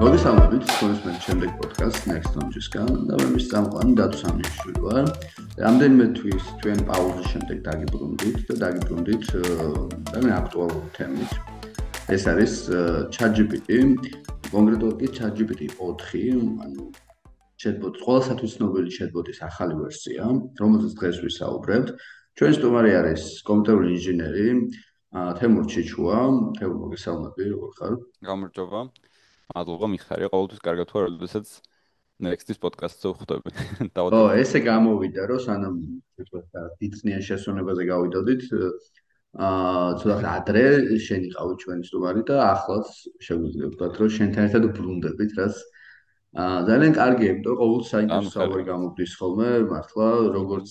მოგესალმებით, თქვენს მე შემდეგ პოდკასტ Next Stage-ისგან და მე მის წამყვანი დათო სამიშვილი ვარ. რამდენიმე თვის ჩვენ პაუზის შემდეგ დაგიბრუნდით და დაგიბრუნდით ძალიან აქტუალური თემით. ეს არის ChatGPT, კონკრეტულად კი ChatGPT 4, ანუ chatbot, ყოველსათვის ცნობილი chatbot-ის ახალი ვერსია, რომელზეც დღეს ვისაუბრებთ. ჩვენი სტუმარი არის კომპიუტერული ინჟინერი თემურ ჩიჩუა. თემურ მოგესალმები, როგორ ხარ? გამარჯობა. მადლობა მიხარია ყოველთვის კარგად ვარ როდესაც next-ის პოდკასტზე ვხვდები ო ესე გამოვიდა რომ სანამ თქვა დიწნიან შესვენებაზე გავიდოდით აა ცოტა ადრე შენ იყავი ჩვენი სტუმარი და ახლაც შეგვიძლია ვთქვა რომ შენთან ერთად ვბრუნდებით რაც აა ძალიან კარგია იმიტომ რომ ყოველ საინტერესო საუბარი გამოგდის ხოლმე მართლა როგორც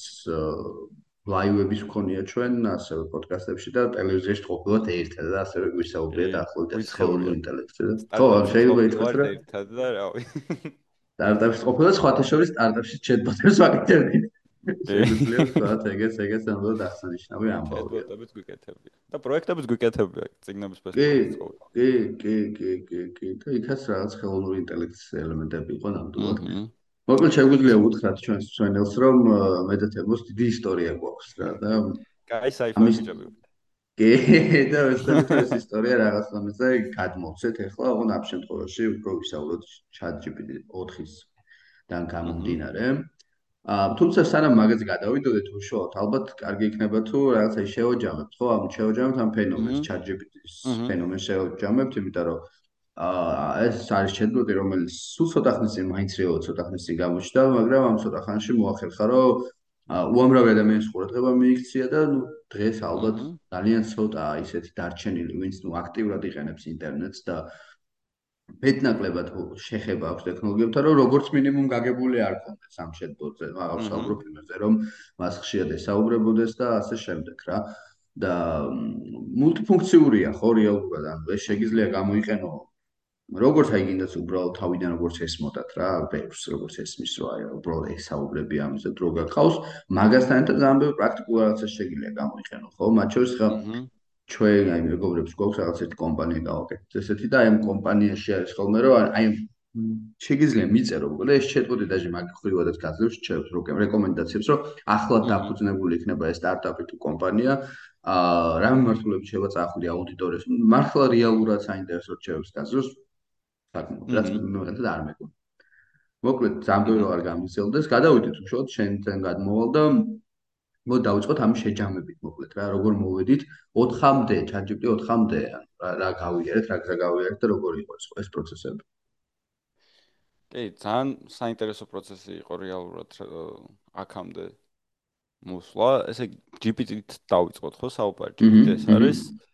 ლაივების მქონია ჩვენ ასევე პოდკასტებში და ტელევიზიაში ყოფილად ერთად და ასევე გვისაუბრეთ ახლო ცხოველურ ინტელექტზე. ხო, შეიძლება ითქვას რომ ერთად და რავი. სტარტაპში ყოფილად სხვათა შორის სტარტაპში ჩეტბოტებს ვაკეთებდი. შეიძლება ვთქვათ, ეგეც ეგეც ამბობ დასანიშნავი ამბავია. ჩეტბოტებს გვიკეთებდი. და პროექტებს გვიკეთებდი ციგნების ფესტივალზე. კი, კი, კი, კი, კი. და იქაც რაღაც ხელოვნური ინტელექტის ელემენტები იყო ნამდვილად. აჰა. მოკლედ შეგვიძლია უთხრათ ჩვენს ჩვენელს რომ მედიტებოს დიდი ისტორია გვაქვს რა და კაი საიფონი ჯობი კი და ეს ისტორია რაღაც ამაზე გადმოვცეთ ახლა ოღონ ამ შემთხვევაში უფრო ვისაუბროთ chat GPT 4-ის დან გამომდინარე. ა თუმცა სანამ მაგაზე გადავიდოდეთ უშუალოდ ალბათ კარგი იქნება თუ რაღაცა შევაჯამებთ ხო? ამ შევაჯამებთ ამ ფენომენს chat GPT-ის ფენომენს შევაჯამებთ იმიტომ რომ ეს არის ჩატბოტი რომელიც სულ ცოტა ხნის წინ მაინც რეალურად ცოტა ხნის წინ გამოჩნდა მაგრამ ამ ცოტა ხანში მოახერხა რომ უამრავი ადამიანის ყურადღება მიიქცია და ნუ დღეს ალბათ ძალიან ცოტა ისეთი დარჩენილი ვინც ნუ აქტიურად იყენებს ინტერნეტს და მეტნაკლებად შეხება აქვს ტექნოლოგიებთან რომ როგორც მინიმუმ გაგებული არ კონდეს ამ ჩატბოტზე მაგალ საუბრობ იმაზე რომ მას ხშირად ესაუბრებოდეს და ასე შემდეგ რა. და მულტიფუნქციურია ხო რეალურად. ანუ ეს შეიძლება გამოიყენო როგორც აი გინდათ უბრალოდ თავიდან როგორც ესმოდათ რა ბევრს როგორც ესმის რა უბრალოდ ესაუბრები ამაზე დრო გახავს მაგასთან ერთად ძალიან ბევრი პრაქტიკული რაღაცა შეგიძლია გამოიყენო ხო? მათ შორის ხა ჩვენ აი მეგობრებს გვაქვს რაღაც ერთი კომპანია გავაკეთეთ. ესეთი და აი ამ კომპანიაში არის ხოლმე რომ აი შეგიძლია მიწერო უკვე ეს ჩეტბოტი დაჟე მაგ ხრივადაც გაძლევს ჩემს რეკომენდაციებს რომ ახლად დაფუძნებული იქნება ეს სტარტაპი თუ კომპანია. აა რა მიმართულებით შეიძლება წახვიდე აუდიტორიას? მართლა რეალურად საინტერესო რჩევებს გაძლევს საკმაოდ რაც მომენტად არ მეკონა. მოკლედ ზამბერო არ გამიცელდეს, გადავიდეთ უშუალოდ შენთან გადმოვალ და მოდ დავიწყოთ ამ შეჯამებით მოკლედ რა, როგორ მოვედით 4-მდე, ChatGPT 4-მდე, რა გავიარეთ, რა გზა გავიარეთ და როგორ იყო ეს პროცესები. კი, ძალიან საინტერესო პროცესი იყო რეალურად აქამდე მოსვლა. ესე GPT-ით დავიწყოთ ხო საუბარი? GPT ეს არის აა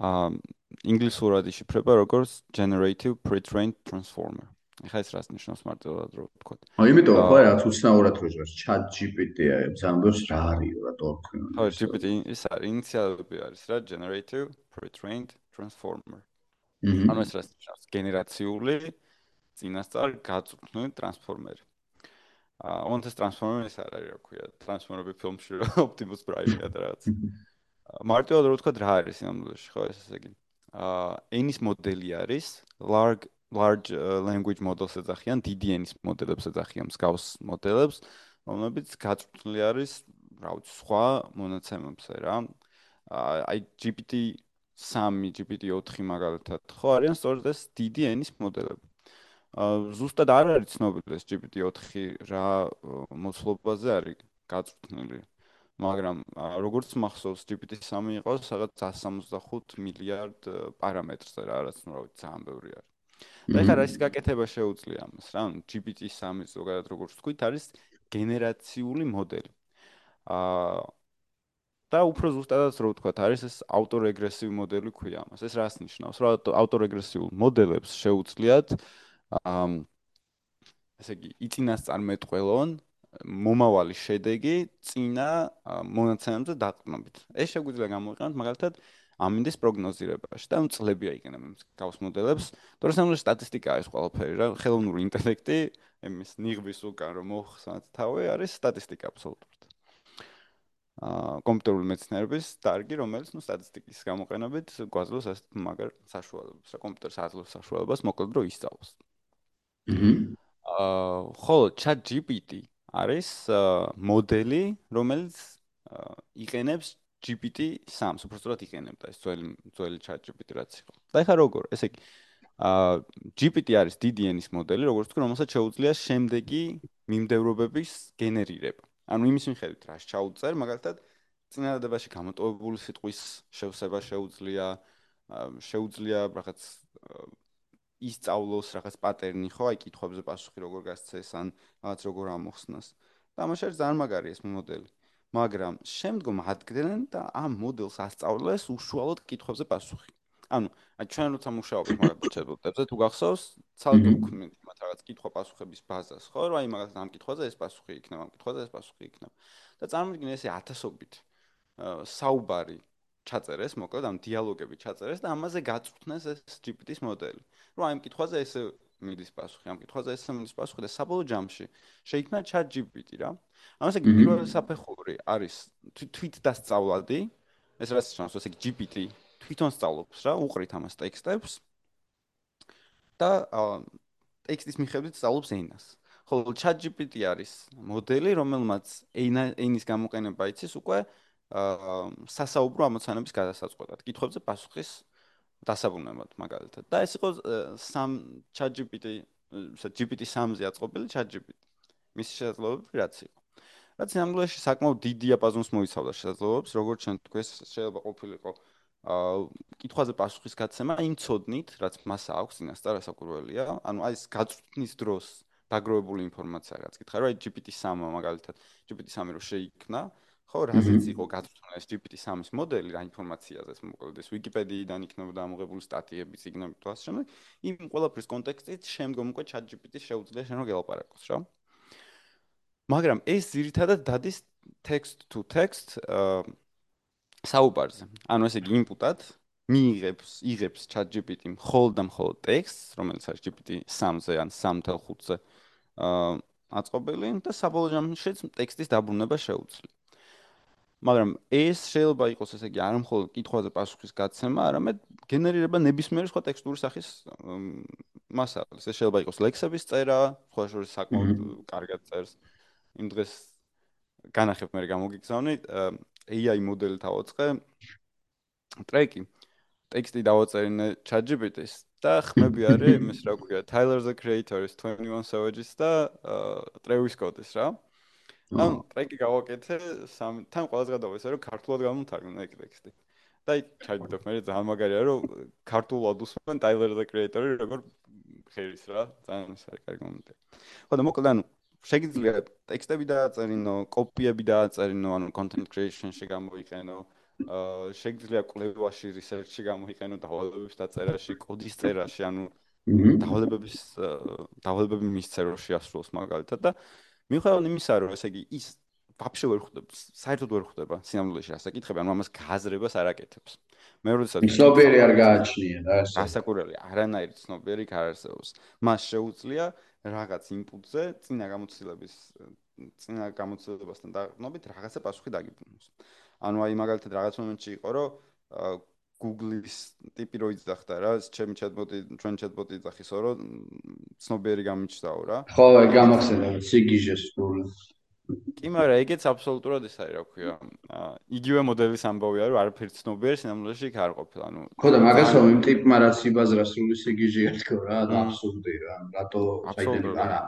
ინგლისურად იშიფრება როგორც generative pre-trained transformer. ეხლა ეს რას ნიშნავს მარტივად რო ვთქვა? აი, იმიტომ ხო რა უცნაურად რო ჟღერს chat GPT-ა, ზამბოს რა არის რა თქო. ხო, GPT ის არის ინიციალები არის რა generative pre-trained transformer. ანუ ეს რას ნიშნავს? გენერაციული წინასწარ გაწვრთნილი ტრანსფორმერი. აა, ოღონდ ეს ტრანსფორმერი ის არის რა ქვია, ტრანსფორმერი ფილმში რა Optimus Prime-ია და რაღაც. მარტივად რო ვთქვა რა არის სინამდვილეში, ხო, ეს ესე იგი. აა ენის მოდელი არის large large language models ეძახიან DDN-ის მოდელებს ეძახიან მსგავს მოდელებს რომლებიც გაწვრთნილი არის რა ვიცი სხვა მონაცემებზე რა. აი GPT 3 GPT 4 მაგალითად ხო არიან სწორედ ეს DDN-ის მოდელები. აა ზუსტად არ არის ცნობილი ეს GPT 4 რა მოცულობაზე არის გაწვრთნილი მაგრამ როგორც მახსოვს GPT-3 იყო სადაც 165 მილიარდ პარამეტრზე რა რაც ნუ რა ვიცი ძალიან ბევრი არის. და ეხლა რა ის გაკეთება შეუძლია ამას რა GPT-3 ზოგადად როგორც თქვით არის გენერაციული მოდელი. აა და უფრო ზუსტადაც რო ვთქვა არის ეს ავტორეგრესივი მოდელი ქვია ამას. ეს რას ნიშნავს? რომ ავტორეგრესიულ მოდელებს შეუძლიათ აა ესე იგი იწინასწარმეტყველონ მომავალი შედეგი წინა მონაცემებზე დაყრდნობით. ეს შეგვიძლია გამოიყენოთ მაგალითად ამინდის პროგნოზირებაში და წლებია იქნება გავს მოდელებს. თორე სამული სტატისტიკაა ეს ყველაფერი რა, ხელოვნური ინტელექტი, იმის ნიღბის უკან რომ მოხსნათ თავი არის სტატისტიკა აბსოლუტურად. აა კომპიუტერული მეცნიერების დარგი, რომელიც ნუ სტატისტიკის გამოყენებით გვაძლევს ასეთ მაგარ საშუალებას, რა კომპიუტერს აძლევს საშუალებას მოკლედ რო ისწავლოს. აჰა. აა ხოლო ChatGPT არის მოდელი, რომელიც იყენებს GPT-3-ს, უბრალოდ იყენებდა ეს ძველი ძველი ChatGPT რაც იყო. და ეხლა როგორ? ესე იგი აა GPT არის ენის მოდელი, როგორც თქვი, რომელსაც შეუძლია შემდეგი მიმდევრობების გენერირება. ანუ იმის მიხედვით რა შეაუწერ, მაგალითად, წინადადებაში გამოტოვებული სიტყვის შევსება შეუძლია, შეუძლია რაღაც ისწავლოს რაღაც პატერნი, ხო, აი კითხვებზე პასუხი როგორ გასცეს, ან რაღაც როგორ ამოხსნას. თამაშებს ძალიან მაგარი ეს მოდელი. მაგრამ შემდგომ ადგენენ და ამ მოდელს ასწავლეს უშუალოდ კითხვებზე პასუხი. ანუ ჩვენ როცა მუშაობთ მაგალითად ჩატბოტებზე თუ გახსოვს ცალკე ვქმნით მათ რაღაც კითხვა პასუხების ბაზას ხო რომ აი მაგალითად ამ კითხვაზე ეს პასუხი იქნება ამ კითხვაზე ეს პასუხი იქნება და წარმოგიდგენ ესე ათასობით საუბარი ჩაწერეს მოკლედ ამ დიალოგები ჩაწერეს და ამაზე გაწვრთნეს ეს GPT-ის მოდელი. რომ აი ამ კითხვაზე ესე მიდის პასუხი ამ კითხვაზე ესე მიდის პასუხი და საბოლოო ჯამში შეიქმნა chat GPT რა. ამას ეგ პირველი საფეხური არის თვით დასწავლადი. ეს რაც ჩანს ესე GPT თვითონ სწავლობს რა, უყრით ამას ტექსტებს. და ტექსტის მიხედვით სწავლობს ენას. ხოლო ChatGPT არის მოდელი, რომელმაც ენის გამოყენება იცის უკვე სასაუბრო ამოცანების გადასაწყვეტად, კითხვებზე პასუხის დასაბრუნებლად მაგალითად. და ეს იყო სამ ChatGPT, GPT-3-ზე აწყობილი ChatGPT. მის შესაძლებლობები რაც იყო. რაც სინამდვილეში საკმაოდ დიდ დიაპაზონს მოიცავდა შესაძლებლობებს, როგორც ჩვენ თქვენ შეიძლება ყოფილიყო აა კითხვაზე პასუხის გაცემა იმ ცოდნით, რაც მას აქვს წინასწარ ასაკურველია, ანუ აი ეს გაწვრთნის დროს დაგროვებული ინფორმაცია, რაც კითხა, რომ აი GPT-3 მაგალითად, GPT-3 რო შეიქმნა, ხო, რაზეც იყო გაწვრთნა ეს GPT-3-ის მოდელი რა ინფორმაციაზე, მოკლედ ეს Wikipedia-დან იქნებოდა ამოღებული სტატიები, ციგნები თუ ასე შემდეგ, იმ ყველაფრის კონტექსტით შემდგომ უკვე ChatGPT-ს შეუძლია შენ რო გელაპარაკოს, რა. მაგრამ ეს ძირითადად დადის text to text საუბარზე. ანუ ესე იგი ინპუტად მიიღებს, იღებს ChatGPT მხოლოდ და მხოლოდ ტექსტს, რომელიც არის GPT-3-ზე ან 3.5-ზე აა აწყობილი და საბოლოო ჯამში ტექსტის დაბრუნება შეუძლია. მაგრამ ეს შეიძლება იყოს ესე იგი არ მხოლოდ კითხვაზე პასუხის გაცემა, არამედ გენერირება ნებისმიერი სხვა ტექსტური სახის მასალას. ეს შეიძლება იყოს ლექსების წერა, სხვა შორის საკმაოდ კარგად წერს. იმ დღეს განახებ მე გამოგიგზავნი AI მოდელი დავაწყე ტრეკი ტექსტი დავაწერინე ChatGPT-ს და ხმები არის იმის რა ქვია Tyler the Creator-ის 21 Savage-ის და Travis Scott-ის რა ან ტრეკი გავაკეთე სამ თან ყველაზე გადავესე რომ ქართულად გამომთარგმნე ეგ ტექსტი. და ჩაიდო მე ძალიან მაგარია რომ ქართულად უსმენ Tyler the Creator-ი როგორ ხერის რა ძალიან ის არის კარგი მომენტი. ხო და მოკლედ ანუ შეგიძლია ტექსტები დააწერინო, კოპიები დააწერინო, ანუ content creation-ში გამოიყენო. აა შეგიძლია კვლევაში, research-ში გამოიყენო, დავალებების დაწერაში, კოდის წერაში, ანუ დავალებების დავალებები მისწეროში ასრულოს მაგალითად და მიუხედავად იმისა, რომ ესე იგი ის ვაფშე ვერ ხვდება, საერთოდ ვერ ხვდება სინამდვილეში ასაკითხები, ანუ ამას გააზრებას არ აკეთებს. მე როდესაც ცნობიერი არ გააჩნია რა ესე. ასაკურელი არანაირი ცნობიერი არ არსებობს. მას შეუძლია რაღაც ინპუტზე წინა გამოცდილების წინა გამოცდილებასთან დაყრდნობით რაღაცა პასუხი დაგიბრუნოს. ანუ აი მაგალითად რაღაც მომენტში იყო რომ Google-ის ტიპი რო იძახდა რა, ჩემი ჩატბოტი, ჩვენ ჩატბოტი იძახისო რომ ცნობიერი გამიჩნდაო რა. ხო, აი გამახსენდა სიგიჟეს გული. კი, მაგრამ ეგეც აბსოლუტურად ეს არის, რა ქვია. იგივე მოდელის ამბავია, რომ არაფერი ცნობიერი სინამდვილეში იქ არ ყოფილა. ანუ ხო და მაგასო იმ ტიპმა რაც იბაზრა სრული სიგიჟია თქო რა, და აბსურდი რა. რატო საიდან არა?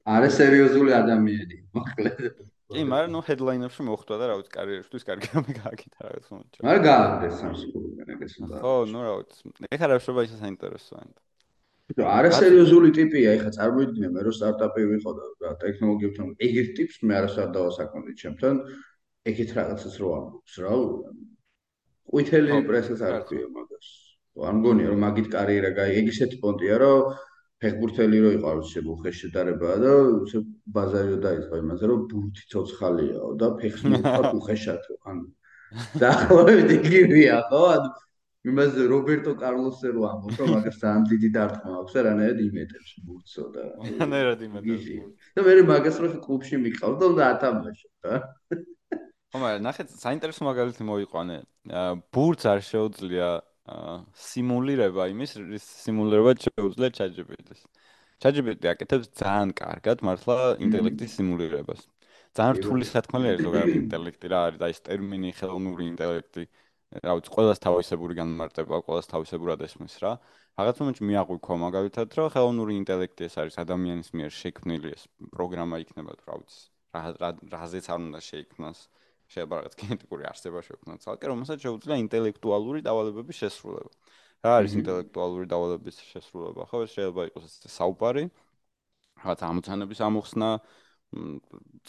არა სერიოზული ადამიანი, მოკლედ. კი, მაგრამ ნუ ჰედლაინებში მოხვდა და რა ვიცი, კარიერისთვის კარგი რამე გააკეთა რა თქმა უნდა. მაგრამ გააგდეს სამსკულიდან ეგეც უნდა. ხო, ნუ რა ვიცი. ეხლა რა შეიძლება ისე საინტერესოა. ნუ არასერიოზული ტიპია, ეხა წარმოიდგინე მე რომ სტარტაპი ვიყო და ტექნოლოგიებთან ეგეთ ტიპს მე არასდროს არ დავასაკმოდი ჩემთან ეგეთ რაღაცას რო ამბობს რა ყვითელი პრესას არ ქვია მაგას არ მგონია რომ მაგით კარიერა გაი ეგ ისეთი პონტია რომ ფეხბურთელი რო იყო არ ვიცი უხე შედარებაა და ბაზარიო დაიწყო იმაზე რომ ბურთი ცოცხალიაო და ფეხი მოხარ უხეშათო ან დაახლოებით იგივეა ხო ანუ იმას რობერტო კარლოსზე რო ამბობ, რომ მაგას ძალიან დიდი დარტყმა აქვს და რანაირად იმეტებს ბურთსო და რანაირად იმეტებს. და მე მაგას რო კლუბში მიყავდა და ათამაშო რა. ხო მაგრამ ნახეთ საინტერესო მაგალითი მოიყვანე ბურთს არ შეუძლია სიმულირება იმის სიმულირება შეუძლია ChatGPT-ს ChatGPT აკეთებს ძალიან კარგად მართლა ინტელექტის სიმულირებას. ძალიან რთული სათქმელი არის ზოგადად ინტელექტი რა არის და ეს ტერმინი ხელოვნური ინტელექტი რა ვიცი ყველას თავისებური განმარტება ყველას თავისებურად ესმის რა. რაღაც მომენტში მიაღვიქვა მაგალითად რომ ხელოვნური ინტელექტი ეს არის ადამიანის მიერ შექმნილი ეს პროგრამა იქნება რა ვიცი რა რაზეც არ უნდა შეიქმნას შეიძლება რაღაც გენეტიკური არსება შექმნას ცალკე რომელსაც შეუძლია ინტელექტუალური დავალებების შესრულება. რა არის ინტელექტუალური დავალებების შესრულება? ხო შეიძლება იყოს ეს საუბარი რაღაც ამოცანების ამოხსნა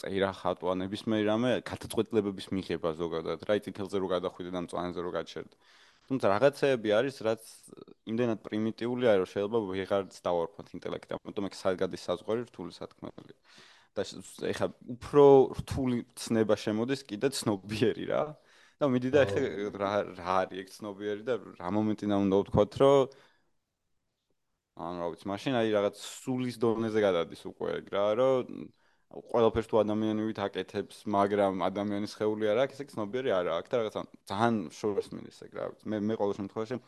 წერა ხატვა ნებისმიერ რამე გადაწყვეტილებების მიღება ზოგადად რა იცი თელზე რო გადახვიდე და მწვანეზე რო გაჩერდე თუმცა რაღაცეები არის რაც იმდენად პრიმიტიულია რომ შეიძლება ვეღარც დავარქვათ ინტელექტი ამიტომ ეს საგადის საზღვარი რთული სათქმელია და ეხა უფრო რთული ცნება შემოდის კიდე ცნობიერი რა. და მიდი და ეხა რა რა არის ეგ ცნობიერი და რა მომენტიდან უნდა ვთქვათ რომ ანუ რა ვიცი მაშინ აი რაღაც სულის დონეზე გადადის უკვე ეგ რა რომ ყველაფერს თუ ადამიანივით აკეთებს მაგრამ ადამიანის ხეული არ აქვს ეგ ცნობიერი არა აქვს და რაღაცა ძალიან შორს მინდის ეგ რა ვიცი მე მე ყოველ შემთხვევაში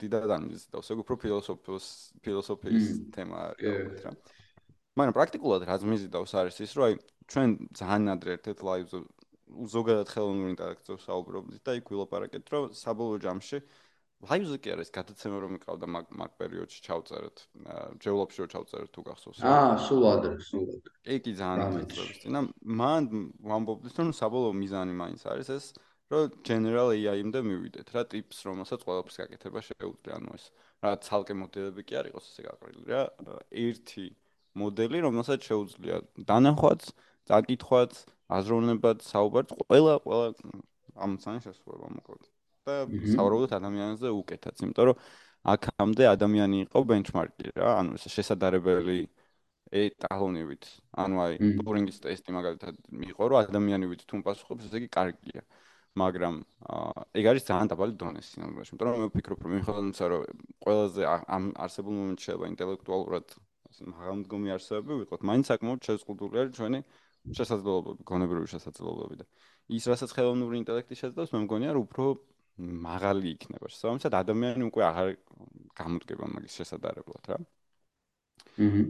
დიდად ამიზ და უკვე უფრო ფილოსოფიის ფილოსოფიის თემა არის რა მაგრამ პრაქტიკულად რაც მიზიდავს არის ის, რომ აი ჩვენ ძალიან ადრე ერთ-ერთ ლაივზე ზოგადად ხელოვნური ინტელექტზე საუბრობდით და იქ ვილაპარაკეთ, რომ საბოლოო ჯამში ლაივზე კი არის გადაცემა რომ მიყავდა მაგ მაგ პერიოდში ჩავწერეთ. ჯევლოპში რომ ჩავწერეთ თუ გახსოვს. აა, სულ ადრე, სულ ადრე. ეკი ძალიან წლების წინ. მან ვამბობდით, რომ საბოლოო მიზანი მაინც არის ეს, რომ general AI-მდე მივიდეთ რა ტიპს, რომელსაც ყველაფერს გაკეთება შეუძლია, ანუ ეს რა ცალკე მოდელები კი არ იყოს ესე გაყრილი რა. ერთი მოდელი, რომელსაც შეუძლია დანახვაც, წაკითხვაც, აზროვნებაც, საუბარს, ყველა ყველა ამცანი შესრულება მოკლედ. და საუბრობთ ადამიანზე უკეთაც, იმიტომ რომ აქამდე ადამიანი იყო ბენჩმარკი რა, ანუ ეს შესაძლებელი ეტალონივით. ანუ აი ტურინგის ტესტი მაგალითად მიიღო, რომ ადამიანივით თუ პასუხობს, ესე იგი კარგია. მაგრამ ეგ არის ძალიან დაბალი დონე სინამდვილეში, იმიტომ რომ მე ვფიქრობ, რომ მიხედავთ, რომ ყველაზე ამ არსებულ მომენტში შეიძლება ინტელექტუალურად მაღალმდგომი არსებები ვიყოთ, მაინც საკმაოდ შეზღუდული არის ჩვენი შესაძლებლობები, გონებრივი შესაძლებლობები და ის რასაც ხელოვნური ინტელექტი შეძლებს, მე მგონია რომ უფრო მაღალი იქნება. შესაბამისად ადამიანი უკვე აღარ გამოდგება მაგის შესაძლებლად რა. აჰა.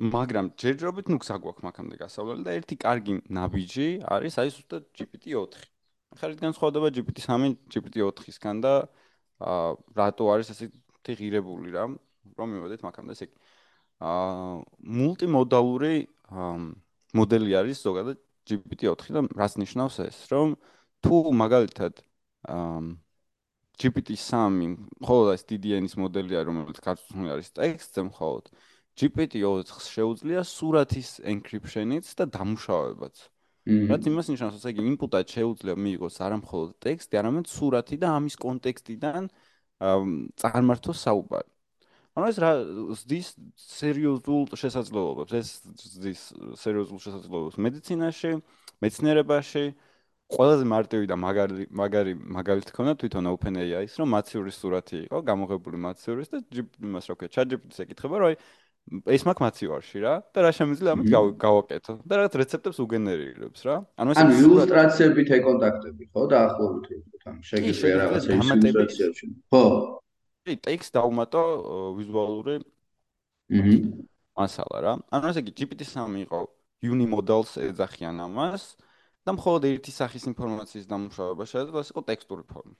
მაგრამ ჯერჯერობით ნუ გვაქვს მაგამდე გასავლელი და ერთი კარგი ნაბიჯი არის აი ზუსტად GPT-4. ახლა რადგან სხვადობა GPT-3, GPT-4-ისგან და აა რატო არის ესეთი ღირებული რა? რომ მივედეთ მაგამდე ესე იგი აა მულტიმოდალური მოდელი არის ზოგადად GPT-4 და რას ნიშნავს ეს? რომ თუ მაგალითად აა GPT-3 მხოლოდ ეს DDN-ის მოდელია, რომელიც გაწვდომი არის ტექსტზე მხოლოდ GPT-4 შეუძლია სურათის encryption-იც და დამუშავებაც. რაც იმას ნიშნავს, რომ იგი input-ად შეუძლია მიიღოს არა მხოლოდ ტექსტი, არამედ სურათი და ამის კონტექსტიდან წარმართოს საუბარი. ანუ ეს რა ზდის სერიოზულ შესაძლებლობებს ეს ზდის სერიოზულ შესაძლებლობებს მედიცინაში მეცნიერებაში ყველაზე მარტივი და მაგარი მაგარი მაგალითი ქონა თვითონ OpenAI-ის რომ მაციური სურათი იყო გამოღებული მაცივრის და იმას რა ქვია ChatGPT-ს ეკითხება რომ აი ეს მაგ მაცივარში რა და რა შემიძლია ამით გავაკეთო და რაღაც რეცეპტებს უგენერირებს რა. ანუ ეს ილუსტრაციებით ეკონტაქტები ხო დაახლოებით ანუ შეგიძლია რაღაცა ილუსტრაციებში. ხო კი, ტექსტ დაუმატო ვიზუალური აჰა მასალა რა. ანუ ესე იგი GPT-3 იყო unimodal-ს ეძახიან ამას და მხოლოდ ერთი სახის ინფორმაციის დამუშავება შეიძლება იყოს ტექსტური ფორმა.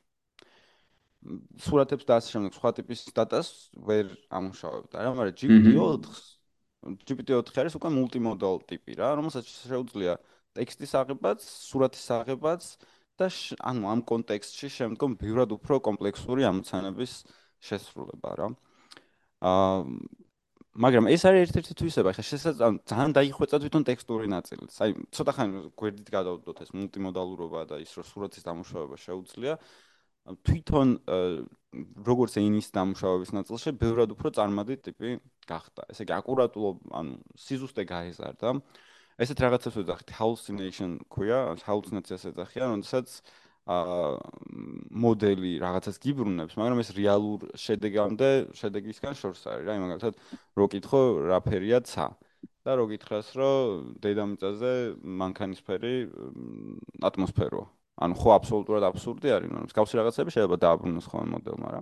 სურათებს და ასე შემდეგ სხვა ტიპის დატას ვერ ამუშავებდა რა, მაგრამ GPT-4 GPT-4 არის უკვე multimodal ტიპი რა, რომელსაც შეუძლია ტექსტის აღებაც, სურათის აღებაც და ანუ ამ კონტექსტში შემდგომ ბევრად უფრო კომპლექსური ამოცანების შესრულება რა. აა მაგრამ ეს არის ერთ-ერთი თვისება, ხა შესაძლოა ძალიან დაიხვეწა თვითონ ტექსტური ნაწილიც. აი, ცოტა ხანი გვერდით გადავდოთ ეს მულტიმოდალურობა და ის რომ სურათის დამუშავება შეუძლია. თვითონ როგორც ენის დამუშავების ნაწილში ბევრად უფრო წარმადი ტიპი გახდა. ესე იგი, აკურატულობა, ანუ სიზუსტე გაეზარდა. ესეთ რაღაცას ვეძახით hallucination ქვია, hallucinations ეძახიან, როდესაც მოდელი რაღაცას გიბრუნებს, მაგრამ ეს რეალურ შედეგამდე შედეგისგან შორს არის რა, მაგალითად, რო კითხო რა ფერია ცა. და რო გითხრას, რომ დედამიწაზე მანქანისფერი ატმოსფეროა. ანუ ხო აბსოლუტურად აბსურდი არის, მაგრამ მსგავსი რაღაცები შეიძლება დააბრუნოს ხოლმე მოდელმა რა.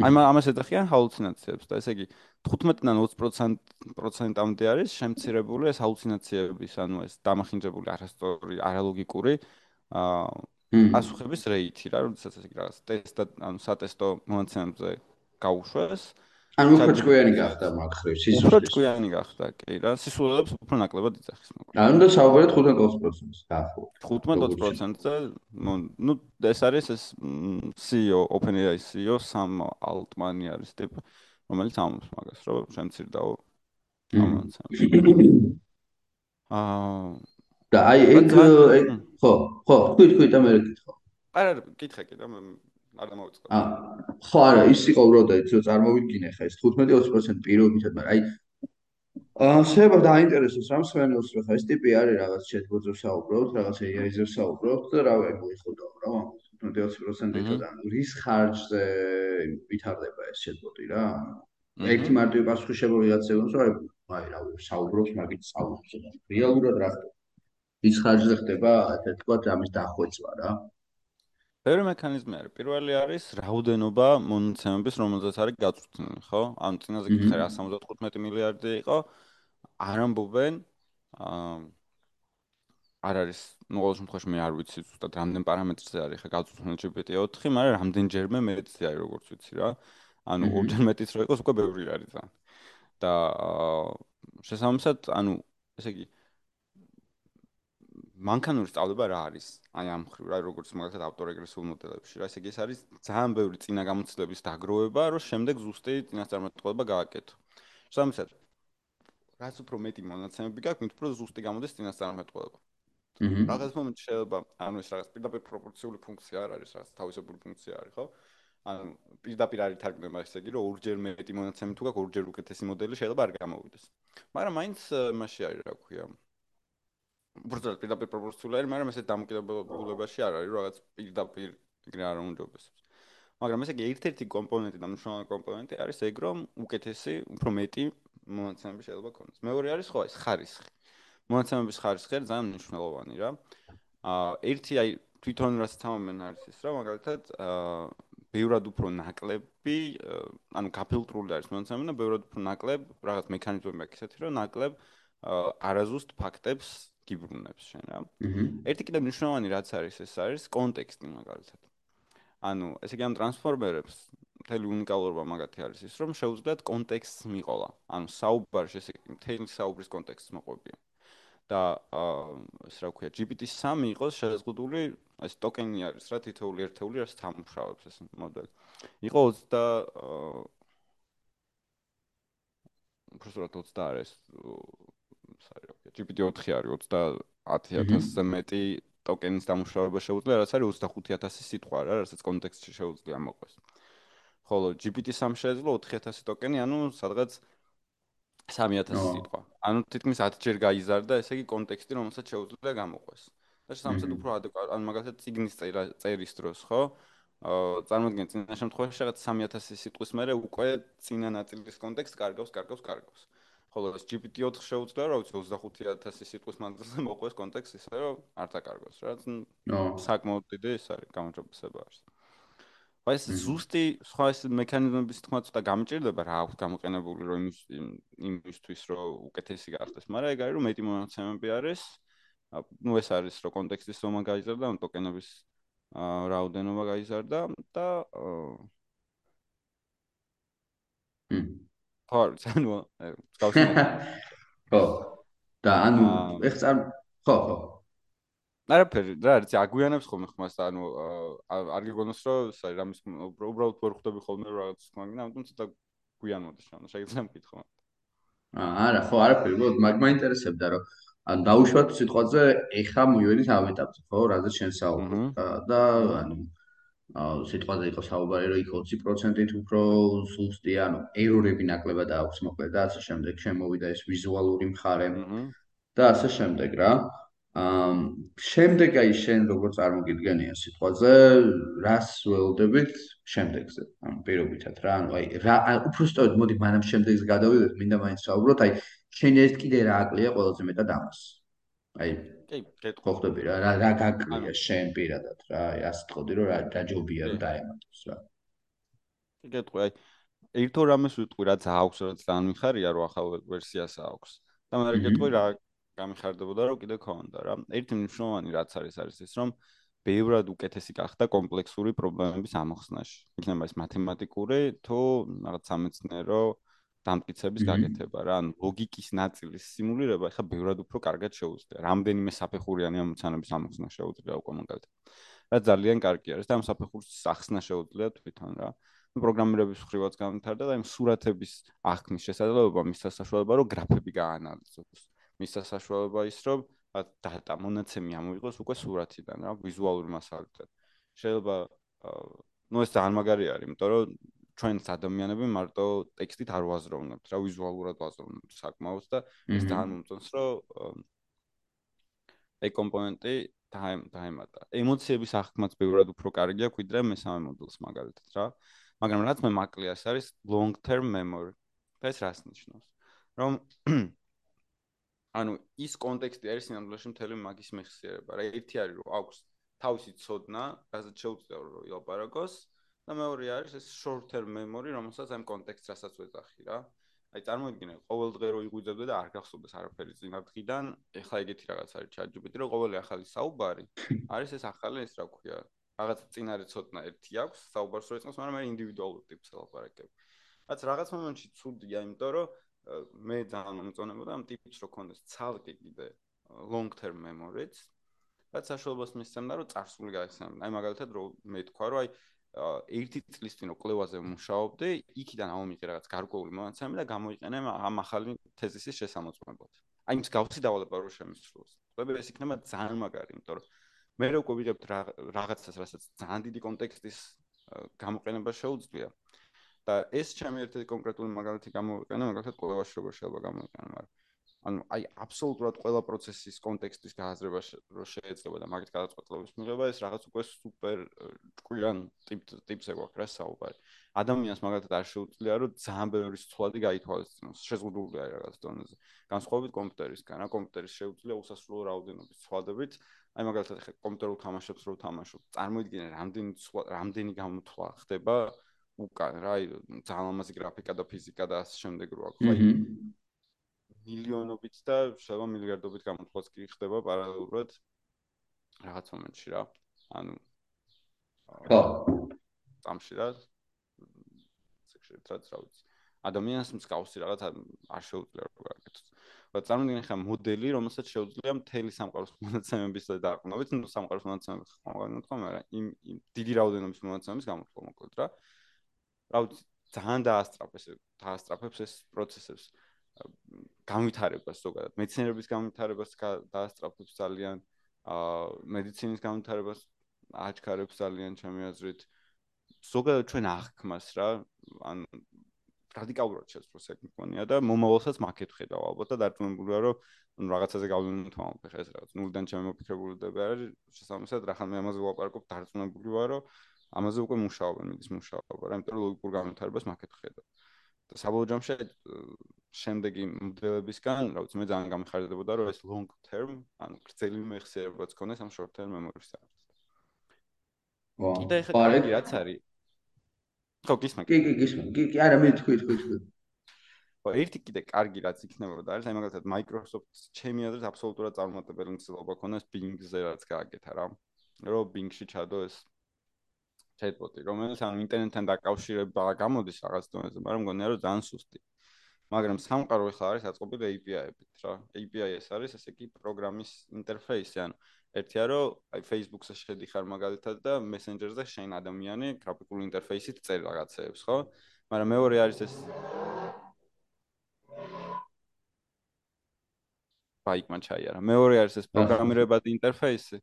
აი ამას ეძახიან ჰალუცინაციებს და ესე იგი 15-დან 20% პროცენტამდე არის შემცირებული ეს ჰალუცინაციების, ანუ ეს დამახინჯებული არასწორი, არალოგიკური აა ასუხების რეიტი რა, როდესაც ესე იგი რაღაც ტესტ ანუ სატესტო მონაცემებზე გაუშვეს. ანუ უფრო ჭკვიანი გახდა მაგხრივ სისულელს. უფრო ჭკვიანი გახდა, კი რა, სისულელებს უფრო ნაკლებად იძახის მაგრამ. ანუ და საუბარეთ 15-20%-ს დაახლოებით. 15-20%-ზე, ну, ეს არის ეს CEO, OpenAI CEO სამ ალტმანი არის ტიპ, რომელიც ამბობს მაგას, რომ შემცირდაო ამაცემს. აა და აი ეგ ხო, ხო, თქვი თქვი და მე რეკითხო. არა, კითხე კიდე, არ დამოვიწყო. აა ხო არა, ის იყო უბრალოდ რომ წარმოვიდგინე ხა ეს 15-20% პირობითად, მაგრამ აი აა შეიძლება დაინტერესოს რამ სვენელს რომ ხა ეს ტიპი არის რაღაც ჩეთბოძო საუბრობთ, რაღაც AI-ზე საუბრობთ და რა ვერ მოიხოდა რა 15-20%-ით და რის ხარჯზე ვითარდება ეს ჩეთბოტი რა? ერთი მარტივი პასუხი შემოვიღე ვიღაცებს რომ აი რა საუბრობს მაგით საუბრობს და რეალურად რა ხდება? ის ხარჯზე ხდება ასე თქვა ამის დახვეწვა რა? ბევრი მექანიზმი არის. პირველი არის რაოდენობა მონაცემების, რომელზეც არის გაწვრთნილი, ხო? ან წინაზე გითხარი 175 მილიარდი იყო. არ ამბობენ აა არ არის, ну, ყოველ შემთხვევაში მე არ ვიცი ზუსტად რამდენ პარამეტრზე არის ხა გაწვრთნილი GPT-4, მაგრამ რამდენჯერმე მეტი არის, როგორც ვიცი რა. ანუ ორჯერ მეტიც რო იყოს, უკვე ბევრი არის ძალიან. და აა შესაბამისად, ანუ ესე იგი მანქანური სწავლება რა არის? აი ამ ხრივ რა როგორც მაგალითად ავტორეგრესულ მოდელებში რა ესე იგი ეს არის ძალიან ბევრი წინა გამოცდილების დაგროვება რომ შემდეგ ზუსტი წინასწარმეტყველება გააკეთო. შესაბამისად რაც უფრო მეტი მონაცემები გაქვს, მით უფრო ზუსტი გამოდის წინასწარმეტყველება. რაღაც მომენტში შეიძლება ანუ ეს რაღაც პირდაპირ პროპორციული ფუნქცია არ არის, რაღაც თავისებური ფუნქცია არის, ხო? ანუ პირდაპირ არის თარგმნება ესე იგი რომ ორჯერ მეტი მონაცემი თუ გაქვს, ორჯერ უკეთესი მოდელი შეიძლება არ გამოვიდეს. მაგრამ მაინც მასში არის რა ქვია, უბრალოდ პირდაპირ პროპორციული არის, მაგრამ ესე დამოკიდებულებაში არ არის, რაღაც პირდაპირ ეგრე არ უნდობესებს. მაგრამ ესე იგი ერთ-ერთი კომპონენტი და მნიშვნელოვანი კომპონენტი არის ეგ, რომ უკეთესი, უფრო მეტი მონაცემები შეიძლება ქონდეს. მეორე არის ხო ეს ხარისხი. მონაცემების ხარისხი არის ძალიან მნიშვნელოვანი რა. აა ერთი აი თვითონ რაც თამამენ არის ის რა, მაგალითად აა ბევრად უფრო ნაკლები, ანუ გაფილტრული არის მონაცემები და ბევრად უფრო ნაკლებ რაღაც მექანიზმები აქვს ისეთი, რომ ნაკლებ არაზუსტ ფაქტებს გიბრუნებს შენ რა. ერთი კიდევ მნიშვნელოვანი რაც არის ეს არის კონტექსტი მაგალითად. ანუ ესე იგი ამ ტრანსფორმერებს მთელი უნიკალურობა მაგათი არის ის რომ შეუძლიათ კონტექსტს მიყოლა. ანუ საუბარში ესე იგი მთელი საუბრის კონტექსტს მოყვებიან. და ეს რა ქვია GPT-3 იყოს შეზღუდული ეს ტოკენი არის რა თითოეული ერთეული რაც თამუშავებს ეს მოდელი. იყო 20 აა უბრალოდ 20 არის არის GPT-4 არის 30000-ზე მეტი ტოკენის დამუშავება შეუძლია, რაც არის 25000 სიტყვა რა, რასაც კონტექსტში შეუძლია მოყვეს. ხოლო GPT-3 შეიძლება 4000 ტოკენი, ანუ სადღაც 3000 სიტყვა. ანუ თითქმის 10 ჯერ გაიზარდა, ესე იგი კონტექსტი, რომელსაც შეუძლია გამოყვეს. და შესაბამისად უფრო ადეკვატ, ანუ მაგალითად ციგნის წერის დროს, ხო? აა წარმოიდგინე წინა შემთხვევაში რაღაც 3000 სიტყვის მერე უკვე წინა ნაწილის კონტექსტ კარგავს, კარგავს, კარგავს. ხოლო ეს GPT-4 შეუძლია რა ვიცი 25000 სიტყვის მანძილზე მოყვეს კონტექსტი ისე რომ არ დაკარგოს რა საკმაოდ დიდი ეს არის გამოჭობესება არის. აი ეს ზუსტი სხვა ეს მექანიზმების თქმა ცოტა გამჭირდება რა აქვს გამოყენებული რომ იმის იმისთვის რომ უკეთესი გახდეს მაგრამ ეგ არის რომ მეტი მონაცემები არის. ну ეს არის რომ კონტექსტის ზომა გაიზარდა ან ტოკენების რაოდენობა გაიზარდა და ხო, ანუ გავსმენ. ხო. და ანუ ეხ წარ ხო, ხო. არაფერი, რა არის, აგვიანებს ხოლმე ხმას და ანუ არ გიგონოს რომ საი რამის უბრალოდ ვერ ხვდები ხოლმე რაღაც მაგნა, ამიტომ ცოტა გვიან მოდის, ანუ შეიძლება მკითხო. არა, ხო, არაფერი, უბრალოდ მაგ მაინტერესებდა რომ ან დაუშვათ სიტყვაზე ეხა მივედით ამ ეტაპზე, ხო, რადგან შენ საუბრობ და ანუ სიტყვაზე იყო საუბარი, რომ იქ 20%-ით უფრო ზუსტი, ანუ ერორები ნაკლებად აქვს მოკლედ და ასე შემდეგ, შემოვიდა ეს ვიზუალური მხარე. და ასე შემდეგ რა. აა შემდეგ აი შენ როგორ წარმოგიდგენია სიტყვაზე, რას ველოდებით შემდეგზე? ანუ პირობითად რა, ანუ აი რა უფრო სწორედ მოდი მანამ შემდეგზე გადავიდეთ, მინდა მაინც საუბროთ, აი შენ ეს კიდე რა აკლია ყველაზე მეტად ამას აი კი გეტყვი. ხვდები რა რა რა გაკლია შენ პირადად რა აი ასე თქოდი რომ რა რა ჯობია რომ დაემატოს რა. კი გეტყვი. აი ერთო რამეს ვიტყვი რაც აქვს რაც დამიხარია რომ ახალ ვერსიას აქვს. და მე გეტყვი რა გამიხარდებოდა რომ კიდე ქონდა რა. ერთი მნიშვნელოვანი რაც არის არის ეს რომ ბევრად უკეთესი გახდა კომპლექსური პრობლემების ამოხსნაში. იქნება ეს მათემატიკური თუ რაღაც სამეცნიერო დამტკიცების გაკეთება რა, ანუ ლოგიკის ნაწილის სიმულირება ხა ბევრად უფრო კარგად შეუძლია. რამდენიმე საფეხურიანი ამოცანების ამოხსნა შეუძლია უკვე მაგალითად. რა ძალიან კარგი არის და ამ საფეხურს ახსნა შეუძლია თვითონ რა. პროგრამირების ხრივაც გამთარდა და იმ სურათების აღქმის შესაძლებლობა მის საშუალება რომ გრაფები გაანალიზოს. მის საშუალება ის რომ დატა მონაცემი ამოიღოს უკვე სურათიდან რა ვიზუალური მასალიდან შეიძლება ნუ ეს ძალიან მაგარი არის იმიტომ რომ ჩვენს ადამიანები მარტო ტექსტით არ ვაზროვნებთ რა ვიზუალურად ვაზროვნებთ საკმაოდ და ეს ძალიან მომწონს რომ ე კომპონენტი დაემატა. ემოციების აღქმაც ბევრად უფრო კარგია ვიდრე მესამე მოდულს მაგალითად რა. მაგრამ რაც მე მაკლია ეს არის long term memory. და ეს რას ნიშნავს? რომ ანუ ის კონტექსტი არის სინამდვილეში მთელი მაგის მეხსიერება რა. ერთი არის რომ აქვს თავისი ცოდნა რაზეც შეუძლია რომ ილაპარაკოს და მეორე არის ეს short term memory რომელსაც ამ კონტექსტს რასაც ვეძახი რა. აი წარმოიდგინე ყოველ დღე რო იღვიძებდე და არ გახსოვდეს არაფერი წინა დღიდან ეხლა ეგეთი რაღაც არის ChatGPT რომ ყოველი ახალი საუბარი არის ეს ახალი ეს რა ქვია რაღაც წინარე ცოდნა ერთი აქვს საუბარს რო ეწყოს მაგრამ მე ინდივიდუალურ ტიპს ელაპარაკებ. რაც რაღაც მომენტში ცუდია იმიტომ რომ მე ძალიან მომწონებოდა ამ ტიპის რო კონდეს ცალკე კიდე long term memories. რაც საშუალებას მისცემდა რომ წარსული გაიხსენებინა აი მაგალითად რომ მე თქვა რომ აი ერთი წლის წინ რო კლევაზე მუშაობდი იქიდან ამომიღე რაღაც გარკვეული მონაცემები და გამოიყენე ამ ახალი თეზისის შესამოწმებლად. აი მსგავსი დავალება რო შემისრულოს. ხვდები ეს იქნება ძალიან მაგარი იმიტომ რომ მე რო ყვიღებთ რაღაცას რასაც ძალიან დიდი კონტექსტის გამოყენება შეუძლია და ეს ჩემი ერთ-ერთი კონკრეტული მაგალითი გამოვიყენე, მაგალითად ყველაში როგორ შეიძლება გამოვიყენო, მაგრამ ანუ აი აბსოლუტურად ყველა პროცესის კონტექსტის გააზრება რო შეიძლება და მაგით გადაწყვეტილების მიღება ეს რაღაც უკვე სუპერ ჭკვიან ტიპ ტიპზე გვაქვს რა საუბარი. ადამიანს მაგალითად არ შეუძლია რომ ძალიან ბევრი ცვლადი გაითვალისწინოს, შეზღუდულია რაღაც დონეზე. განსხვავებით კომპიუტერისგან, რა კომპიუტერის შეუძლია უსასრულო რაოდენობის ცვლადებით, აი მაგალითად ხე კომპიუტერულ თამაშებს რო თამაშობ, წარმოიდგინე რამდენი რამდენი გამოთვლა ხდება უკან რა აი ძალიან ლამაზი გრაფიკა და ფიზიკა და ასე შემდეგ რო აქვს აი მილიონობით და შეიძლება მილიარდობით გამოთვლაც კი ხდება პარალელურად. რაღაც მომენტში რა. ანუ ხო. ამში რა. სექშეტრაც რა ვიცი. ადამიანს მსგავსი რაღაც არ შეუძლია რომ გაკეთოს. და წარმოიდგინე ხა მოდელი, რომელსაც შეუძლია მთელი სამყაროს მონაცემების დაყრდნობით, ნუ სამყაროს მონაცემების ხმოვანოთ, მაგრამ იმ დიდი რაოდენობის მონაცემების გამოთქვა მოკლედ რა. რა ვიცი ძალიან დაასწრაფეს დაასწრაფებს ეს პროცესებს განვითარებას ზოგადად მეცნიერების განვითარებას დაასწრაფებს ძალიან აა მედიცინის განვითარებას აჩქარებს ძალიან ჩემი აზრით ზოგადად ჩვენ აღქმას რა ან რადიკალურად შეცვლოს ეგ მქონია და მომავალსაც მაკეთ ხედავ ალბათ და დარწმუნებულია რომ ნუ რაღაცაზე გავლენა თვალ ხე ეს რაღაც ნულიდან ჩემი მოფიქრებულება არის შესაბამისად რა ხან მე ამაზე ვაპარაკობ დარწმუნებული ვარო რომ ამაზე უკვე მუშაობენ, მიდის მუშაობა, რა, იმიტომ რომ ლოგიკურ განვითარებას მაკეთ ხედავ. და საბოლოო ჯამში შემდეგი მოდელებისგან, რა ვიცი, მე ძალიან გამიხარდებოდა, რომ ეს long term, ანუ გრძელი მეხსიერებაც ქონდეს ამ short term memory-ს. ვა. კიდე ხა რაც არის. ხო, გისმა. კი, კი, გისმა. კი, კი, არა, მე თქვი, თქვი, თქვი. ხო, ერთი კიდე კარგი რაც იქნებოდა არის, აი მაგალითად Microsoft ჩემი აზრით აბსოლუტურად წარმატებელი მცდელობა ქონდა Bing-ზე რაც გააკეთა რა. რომ Bing-ში ჩადო ეს chatbot-ი, რომელიც ამ ინტერნეტთან დაკავშირება გამოდის რაღაც დონეზე, მაგრამ მგონია რომ ძალიან სუსტი. მაგრამ სამყარო ახლა არის აწყობილი API-ებით, რა. API ეს არის ესე იგი პროგრამის ინტერფეისი, ანუ ერთია რომ აი Facebook-ზე შედიხარ მაგალითად და Messenger-ზე შენ ადამიანი გრაფიკული ინტერფეისით წერ რაღაცეებს, ხო? მაგრამ მეორე არის ეს ბაიკმან ჩაიარა. მეორე არის ეს პროგრამირებადი ინტერფეისი.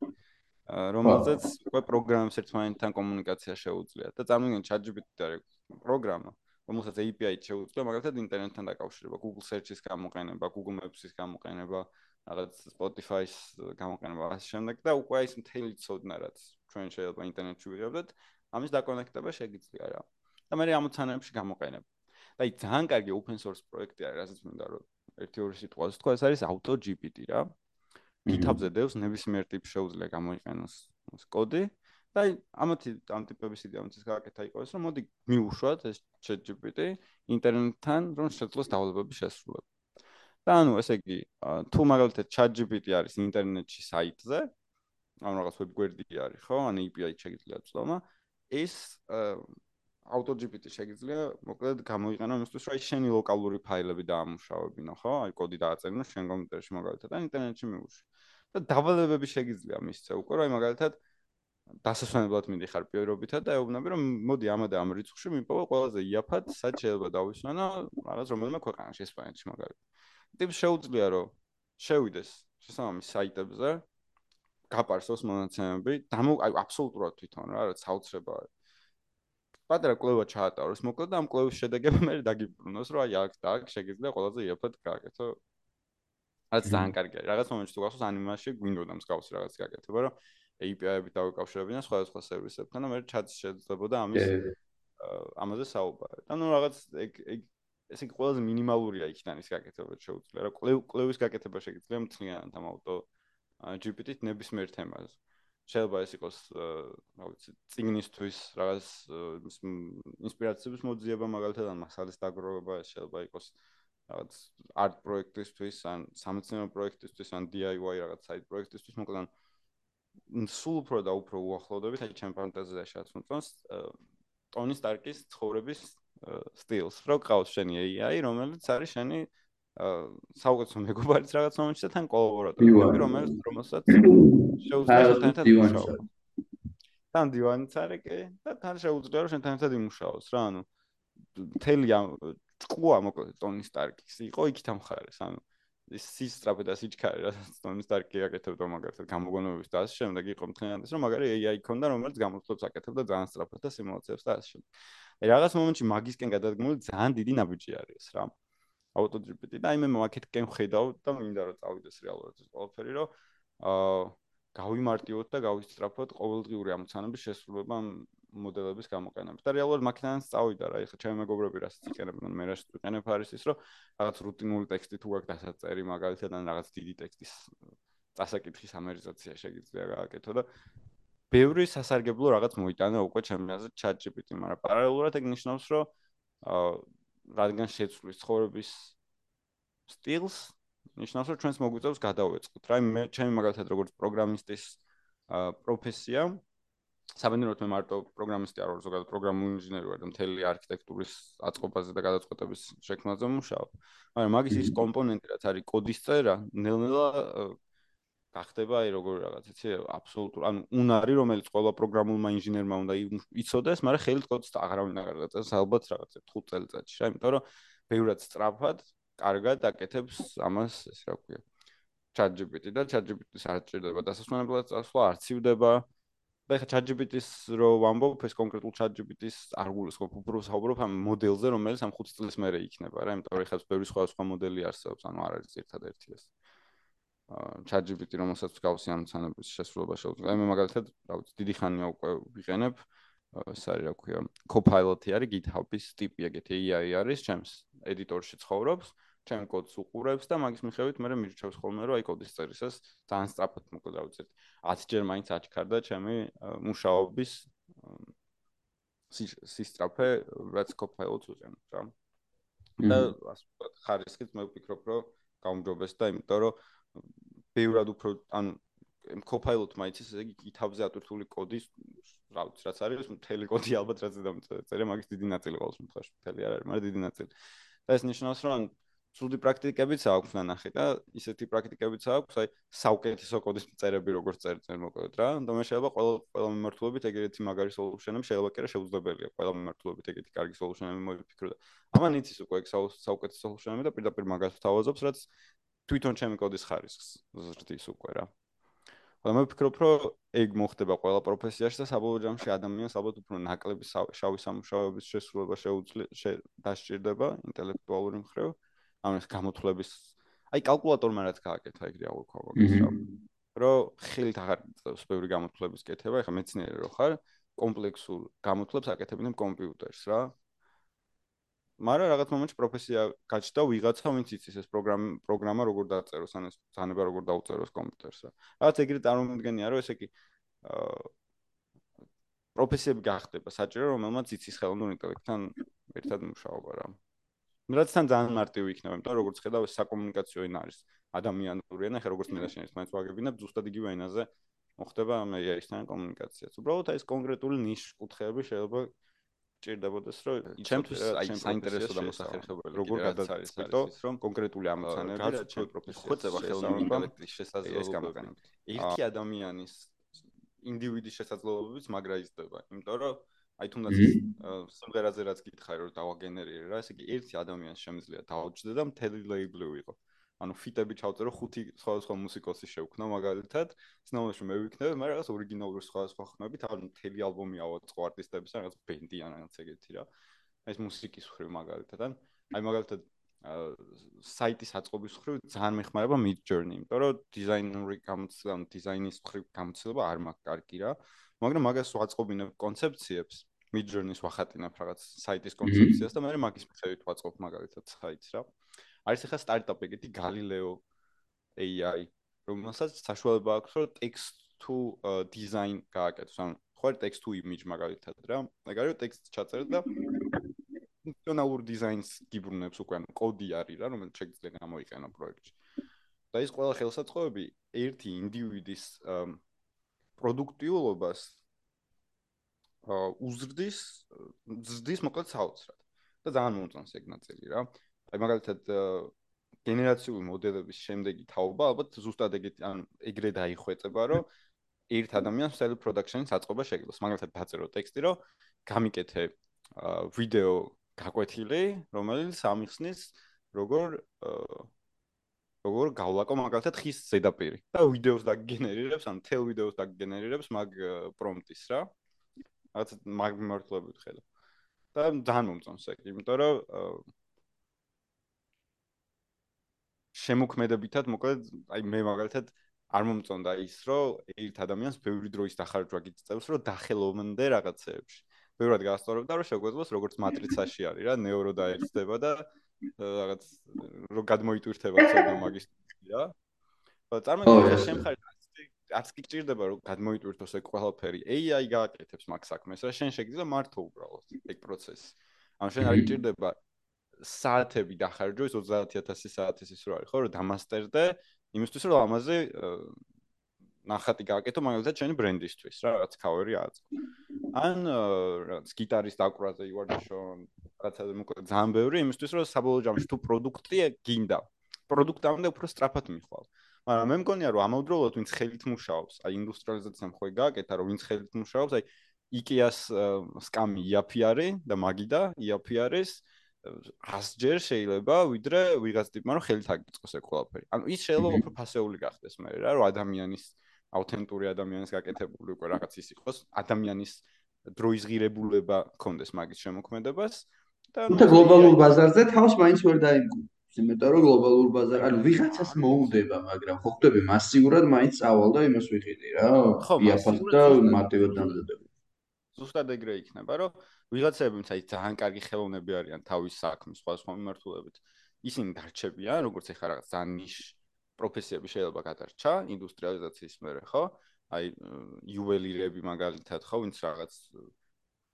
რომელზეც უკვე პროგრამებს ერთმანეთთან კომუნიკაცია შეუძლია და წარმოიდგინე ChatGPT არის პროგრამა რომელსაც API შეუძლია მაგალითად ინტერნეტთან დაკავშირება Google Search-ის გამოყენება, Google Maps-ის გამოყენება, რაღაც Spotify-ის გამოყენება ასე შემდეგ და უკვე ის მთელი ცოდნა რაც ჩვენ შეიძლება ინტერნეტში ვიღებდეთ, ამის დაკონექტება შეგიძლია რა. და მე ამოცანებში გამოყენებ. და აი ძალიან კარგი open source პროექტი არის, რასაც მინდა რომ ერთი ორი სიტყვას თქვა, ეს არის AutoGPT რა. GitHub-ზე დევს ნებისმიერ ტიპს შეუძლია გამოიყენოს ეს კოდი და აი ამათი ამ ტიპების იდეამიც გააკეთა იყოს, რომ მოდი მიუშვათ ეს ChatGPT ინტერნეტთან, რომ შეძლოს დავალებების შესრულება. და ანუ ესე იგი, თუ მაგალითად ChatGPT არის ინტერნეტში საიტზე, ანუ რაღაც ვებგვერდი არის, ხო? ან API შეიძლება წლომა, ეს AutoGPT შეიძლება მოკლედ გამოიყენო იმისთვის, რომ აი შენი ლოკალური ფაილები დაამუშავებინო, ხო? აი კოდი დააწერინო შენ კომპიუტერში მაგალითად და ინტერნეტში მიუშვი. და დავალებები შეიძლება მისცე უკვე, რომ აი მაგალითად დასასვენებლად მიდიხარ პირობითად და ეუბნები რომ მოდი ამა და ამ რიცხვში მიპოვო ყველაზე იაფად, სად შეიძლება დავისვენო რაღაც რომელიმე ქვეყანაში ესპანეთში მაგალითად. ტიპს შეუძლია რომ შევიდეს შესაბამის საიტებზე გაპარსოს მონაცემები, დამო აი აბსოლუტურად თვითონ რა, რაც საოცრებაა. პატარა კვლევა ჩაატაროს, მოკლედ ამ კვლევის შედეგები მე დაგიბრუნოს, რომ აი აქ და აქ შეგიძლია ყველაზე იაფად გააკეთო. რაც ძალიან კარგია. რაღაც მომენტში თუ გახსოვს ანიმაციაში გვინდოდა მსგავსი რაღაც გააკეთება, რომ API-ები დავეკავშირებინა სხვადასხვა სერვისებთან და მე ჩატს შეძლებოდა ამის ამაზე საუბარი. და ნუ რაღაც ეგ ეგ ესე იგი ყველაზე მინიმალურია იქიდან ის გაკეთება შეუძლია. რა კვლევის გაკეთება შეიძლება მთლიანად ამ ავტო GPT-ით ნებისმიერ თემაზე. შეიძლება ეს იყოს რა ვიცი ციგნისთვის რაღაც ინსპირაციების მოძიება მაგალითად მასალის დაგროვება შეიძლება იყოს რაღაც არტ პროექტისთვის ან სამეცნიერო პროექტისთვის ან DIY რაღაც საით პროექტისთვის მოკლედ სულ უფრო და უფრო უახლოვდებით აი ჩემ ფანტაზიაში შეაცმოს ტონი სტარკის ცხოვრების სტილს. რო ყავს შენი AI რომელიც არის შენი საუკეთესო მეგობარიც რაღაც მომენტში და თან კოლაბორატორი, რომელიც რომელსაც შეუძლია თან იმუშაოს. თან დივანიც არის კი და თან შეუძლია რომ შენთან ერთად იმუშაოს რა, ანუ თელი ამ ჭკუა მოკლედ ტონი სტარკის იყო იქით ამხარეს, ანუ ის სისტრაფე და სიჩქარე რა ტონი სტარკი აკეთებდა მაგალითად გამოგონებების და ასე შემდეგ იყო მთლიანად ეს რომ მაგარი AI ქონდა რომელიც გამოწვევს აკეთებდა ძალიან სწრაფად და სიმულაციებს და ასე შემდეგ. რაღაც მომენტში მაგისკენ გადადგმული ძალიან დიდი ნაბიჯი არის რა. AutoGPT და აი მე მაკეტკენ ხედავ და მინდა რომ წავიდეს რეალურად ეს ყველაფერი რომ აა გავიმარტივოთ და გავისწრაფოთ ყოველდღიური ამოცანების შესრულება მოდელების გამოყენებით. და რეალურად მაკეტკენ წავიდა რა, ეხლა ჩემი მეგობრები რასაც იყენებენ, მე რასაც ვიყენებ არის ის რომ რაღაც რუტინული ტექსტი თუ გაქვს დასაწერი მაგალითად ან რაღაც დიდი ტექსტის დასაკითხის ამერიზაცია შეიძლება გააკეთო და ბევრი სასარგებლო რაღაც მოიტანა უკვე ჩემი აზრით ChatGPT, მაგრამ პარალელურად ეგ ნიშნავს რომ აა რადგან შეცვლის ცხოვრების სტილს ნიშნავს რომ ჩვენს მოგვიწევს გადავეწყოთ. რა მე ჩემი მაგალითად როგორც პროგრამისტის პროფესია საბედნიეროდ მე მარტო პროგრამისტი არ ვარ ზოგადად პროგრამული ინჟინერი ვარ და მთელი არქიტექტურის აწყობაზე და გადაწყვეტების შექმნაზე მუშაობ. მაგრამ მაგის ის კომპონენტი რაც არის კოდის წერა ნელ-ნელა გახდება აი როგორ რაღაც იცი აბსოლუტურ ანუ უნარი რომელიც ყველა პროგრამულმა ინჟინერმა უნდა იცოდეს მაგრამ ხელით კოდს აღარავინ არ გაწევს ალბათ რაღაც 5 წელიწადში რა იმიტომ რომ ბევრად სწრაფად კარგად აკეთებს ამას ეს რა ქვია ChatGPT და ChatGPT-ს არ ჭირდება დასასვენებლად წასვლა არ ცივდება და ხა ChatGPT-ს რო ვამბობ ეს კონკრეტულ ChatGPT-ს არ გულისხმობ უფრო საუბრობ ამ მოდელზე რომელიც ამ 5 წლის მერე იქნება რა იმიტომ რომ ხა ბევრი სხვა სხვა მოდელი არსებობს ანუ არ არის ერთადერთი ეს ChatGPT რომელსაც გავსი ამ ცანების შესრულება შეუძლია. მე მაგალითად, რა ვიცი, დიდი ხანია უკვე ვიყენებ. ეს არის რა ქვია, Copilot-ი არის GitHub-ის ტიპი, ეგეთი AI არის, ჩემს ედიტორში ცხოვრობს, ჩემ კოდს უყურებს და მაგის მიხედვით მე მირჩევს ხოლმე, რომ აი კოდის წერისას ძალიან სწრაფად მოკლედ რა ვიცი, 10 ჯერ მაინც აჩქარდა ჩემი მუშაობის სისტრაფე, რაც Copilot-ს უზენებს რა. და ასე ვთქვათ, ხარისხით მე ვფიქრობ, რომ გაუმჯობეს და იმიტომ რომ ბევრად უფრო ანუ Copilot მაიცის ესე იგი GitHub-ზე ატვირთული კოდის რა ვიცი რაც არის მთელი კოდი ალბათ რაც დამწერე მაგის დიდი ნაწილი ყოველ შემთხვევაში მთელი არ არის მაგრამ დიდი ნაწილი. და ეს ნიშნავს რომ ცუდი პრაქტიკებიც აქვს ნახე და ისეთი პრაქტიკებიც აქვს აი საუკეთესო კოდის წერები როგორც წერწენ მოკლედ რა. და მე შეიძლება ყველა ყველა მიმართულებით ეგეთი მაგარი სოლუშენები შეიძლება კი რა შეუძლებელია. ყველა მიმართულებით ეგეთი კარგი სოლუშენები მოიფიქრო და ამან იცის უკვე საუკეთესო სოლუშენები და პირდაპირ მაგას თავაზობს რაც თვითონ ჩემი კოდის ხარისხს ზრდის უკვე რა. მაგრამ მე ვფიქრობ, რომ ეგ მოხდება ყველა პროფესიაში და საბოლოო ჯამში ადამიანს ალბათ უფრო ნაკლები შავი სამუშაოების შესრულება შეუძლია დასჭირდება ინტელექტუალური მხრივ. ამას გამოთვლების აი კალკულატორმა რაც გააკეთა ეგ რეალურ ქოგოს რა. რომ ხილით აღარ წევს ბევრი გამოთვლების კეთება, ეხლა მეცნიერი რო ხარ, კომპლექსურ გამოთვლებს აკეთებინებ კომპიუტერს რა. მაგრამ რაღაც მომენტში პროფესია გაჩნდა ვიღაცა ვინც იცის ეს პროგრამა პროგრამა როგორ დაწეროს ან ეს ძანება როგორ დაუწეროს კომპიუტერს რა. რაღაც ეგრე წარმომიდგენია რომ ეს იგი პროფესიები გახდება საჭირო რომელმაც იცის ხელოვნურ ინტელექტთან ერთად მუშაობა რა. რაც თან ძალიან მარტივი იქნება, იმიტომ რომ როგორც ხედავ ეს საკომუნიკაციო ენა არის ადამიანური ენა, ხა როგორც მე და შენ ერთმანეთს ვაგებინებ, ზუსტად იგივე ენაზე მოხდება მე ისთან კომუნიკაციაც. უბრალოდ აი ეს კონკრეტული ნიშ კუთხეები შეიძლება ჭირდებოდეს რომ ჩემთვის აი საინტერესო და მოსახერხებელი როგორ გადაწყვეტო რომ კონკრეტული ამოცანები რაც ჩვენ პროფესიას ხოწება ხელოვნური ინტელექტის შესაძლებლობა ერთი ადამიანის ინდივიდის შესაძლებლობებიც მაგრა იზრდება იმიტომ რომ აი თუნდაც სიმღერაზე რაც გითხარი რომ დავაგენერირე რა ესე იგი ერთი ადამიანს შემიძლია დაუჯდე და მთელი ლეიბლი ვიყო ანუ ფიტები ჩავწერო ხუთი სხვადასხვა მუსიკოსი შევქნა მაგალითად. სნოუში მე ვიქნები მაგრამ რაღაც ორიგინალური სხვადასხვა ხმებით ანუ მთელი ალბომი ავაწყო არტისტების რაღაც ბენდი ან რაღაც ეგეთი რა. ეს მუსიკის ხრივ მაგალითად. ან აი მაგალითად საიტის აწყობის ხრივ ძალიან მეხმარება mid journey იმიტომ რომ დიზაინური გამოცდილება დიზაინის ხრივ გამოცდილება არ მაქვს კარგი რა. მაგრამ მაგას ვაწყობინებ კონცეფციებს mid journey-ს ვახატინებ რაღაც საიტის კონცეფციას და მე მაგის მიხედვით ვაწყობ მაგალითად საიტს რა არის ახლა სტარტაპი ეგეთი Galileo AI, რომელსაც საშუალება აქვს რომ text to design გააკეთოს. ანუ ხო text to image მაგალითად რა. მაგალითად text ჩაწერე და ფუნქციონალურ დიზაინს გიბრუნებს უკვე, ანუ კოდი არის რა, რომელიც შეიძლება გამოიყენო პროექტში. და ის ყველა ხელსაწყოები ერთი ინდივიდის პროდუქტიულობას უზრდის ზრდის მოკლედ საოცრად. და ძალიან მომწონს ეგ ნაწილი რა. აი მაგალითად გენერაციული მოდელების შემდეგი თაობა ალბათ ზუსტად ეგეთი ან ეგრე დაიხვეწება რომ ერთ ადამიანს self production-ის აწყობა შეგძლოს მაგალითად დაწერო ტექსტი რომ გამიკეთე ვიდეო გაკვეთილი რომელიც ამიხსნის როგორ როგორ გავლაკო მაგალითად ხის ზედაპირი და ვიდეოს დაგენერირებს ან თელ ვიდეოს დაგენერირებს მაგ პრომპტის რა რაღაც მაგ მიმართულებით ხედავ და ძალიან მომწონს ეგ იმიტომ რომ შემოქმედებითად მოკლედ აი მე მაგალითად არ მომწონდა ის რომ ერთ ადამიანს ბევრი დროის დახარჯვა გიწევს რომ დახელოვნდე რაღაცეებში. ბევრად გასწორებდა რომ შეგვეძლოს როგორც მატრიცაში არის რა ნეურო დაერწდება და რაღაც რომ გადმოიტვირთება ცოტა მაგისტრი რა წარმოგიდგენთ შემხარ არც კი გჭირდება რომ გადმოიტვირთოს ეგ ყველაფერი AI გააკეთებს მაგ საქმეს რა შენ შეგიძლია მართო უბრალოდ ეგ პროცესი ანუ შენ არ გჭირდება საათები დახარჯო ის 30000 საათის ის რო არის ხო რომ დამასტერდე იმისთვის რომ ამაზე ნახატი გააკეთო მაგალითად ჩვენი ბრენდისთვის რა რაც კავერი აწყო ან რაც გიტარის დაკვრაზე ივარდაშონ რაღაცა მოკლედ ძალიან ბევრი იმისთვის რომ საბოლოო ჯამში თუ პროდუქტი გინდა პროდუქტამდე უფრო სწრაფად მიხვალ მაგრამ მე მგონია რომ ამავდროულად ვინც ხელით მუშაობს აი ინდუსტრიალიზაციამ ხო იგაკეთა რომ ვინც ხელით მუშაობს აი იკეას სკამი არის და მაგიდა იაფი არის 100 ჯერ შეიძლება ვიდრე ვიღაც ტიპმა რომ ხელით აგიწყოს ეს ყველაფერი. ანუ ის შეიძლება უფრო ფასეული გახდეს მე რა, რომ ადამიანის აუთენტური ადამიანის გაკეთებული უკვე რაღაც ის იყოს, ადამიანის დროის ღირებულება კონდეს მაგის შემოქმედებას და ნუ გლობალურ ბაზარზე თავს მაინც ვერ დაიმკვიდრებს. იმიტომ რომ გლობალურ ბაზარ, ანუ ვიღაცას მოუდება, მაგრამ ხო ხდები მასიურად მაინც წავალ და იმას ვიყიდი რა. იაფას და მარტივად დამზადებული. ზუსტად ეგრე იქნება, რომ ვიღაცები მცაი ძალიან კარგი ხელოვნები არიან თავის საქმის სხვა სხვა მიმართულებით. ისინი დარჩებიან, როგორც ეხლა რაღაც ძალიან ნიშ პროფესიები შეიძლება გადარჩა ინდუსტრიალიზაციის მერე, ხო? აი იუველირები მაგალითად, ხო, ვინც რაღაც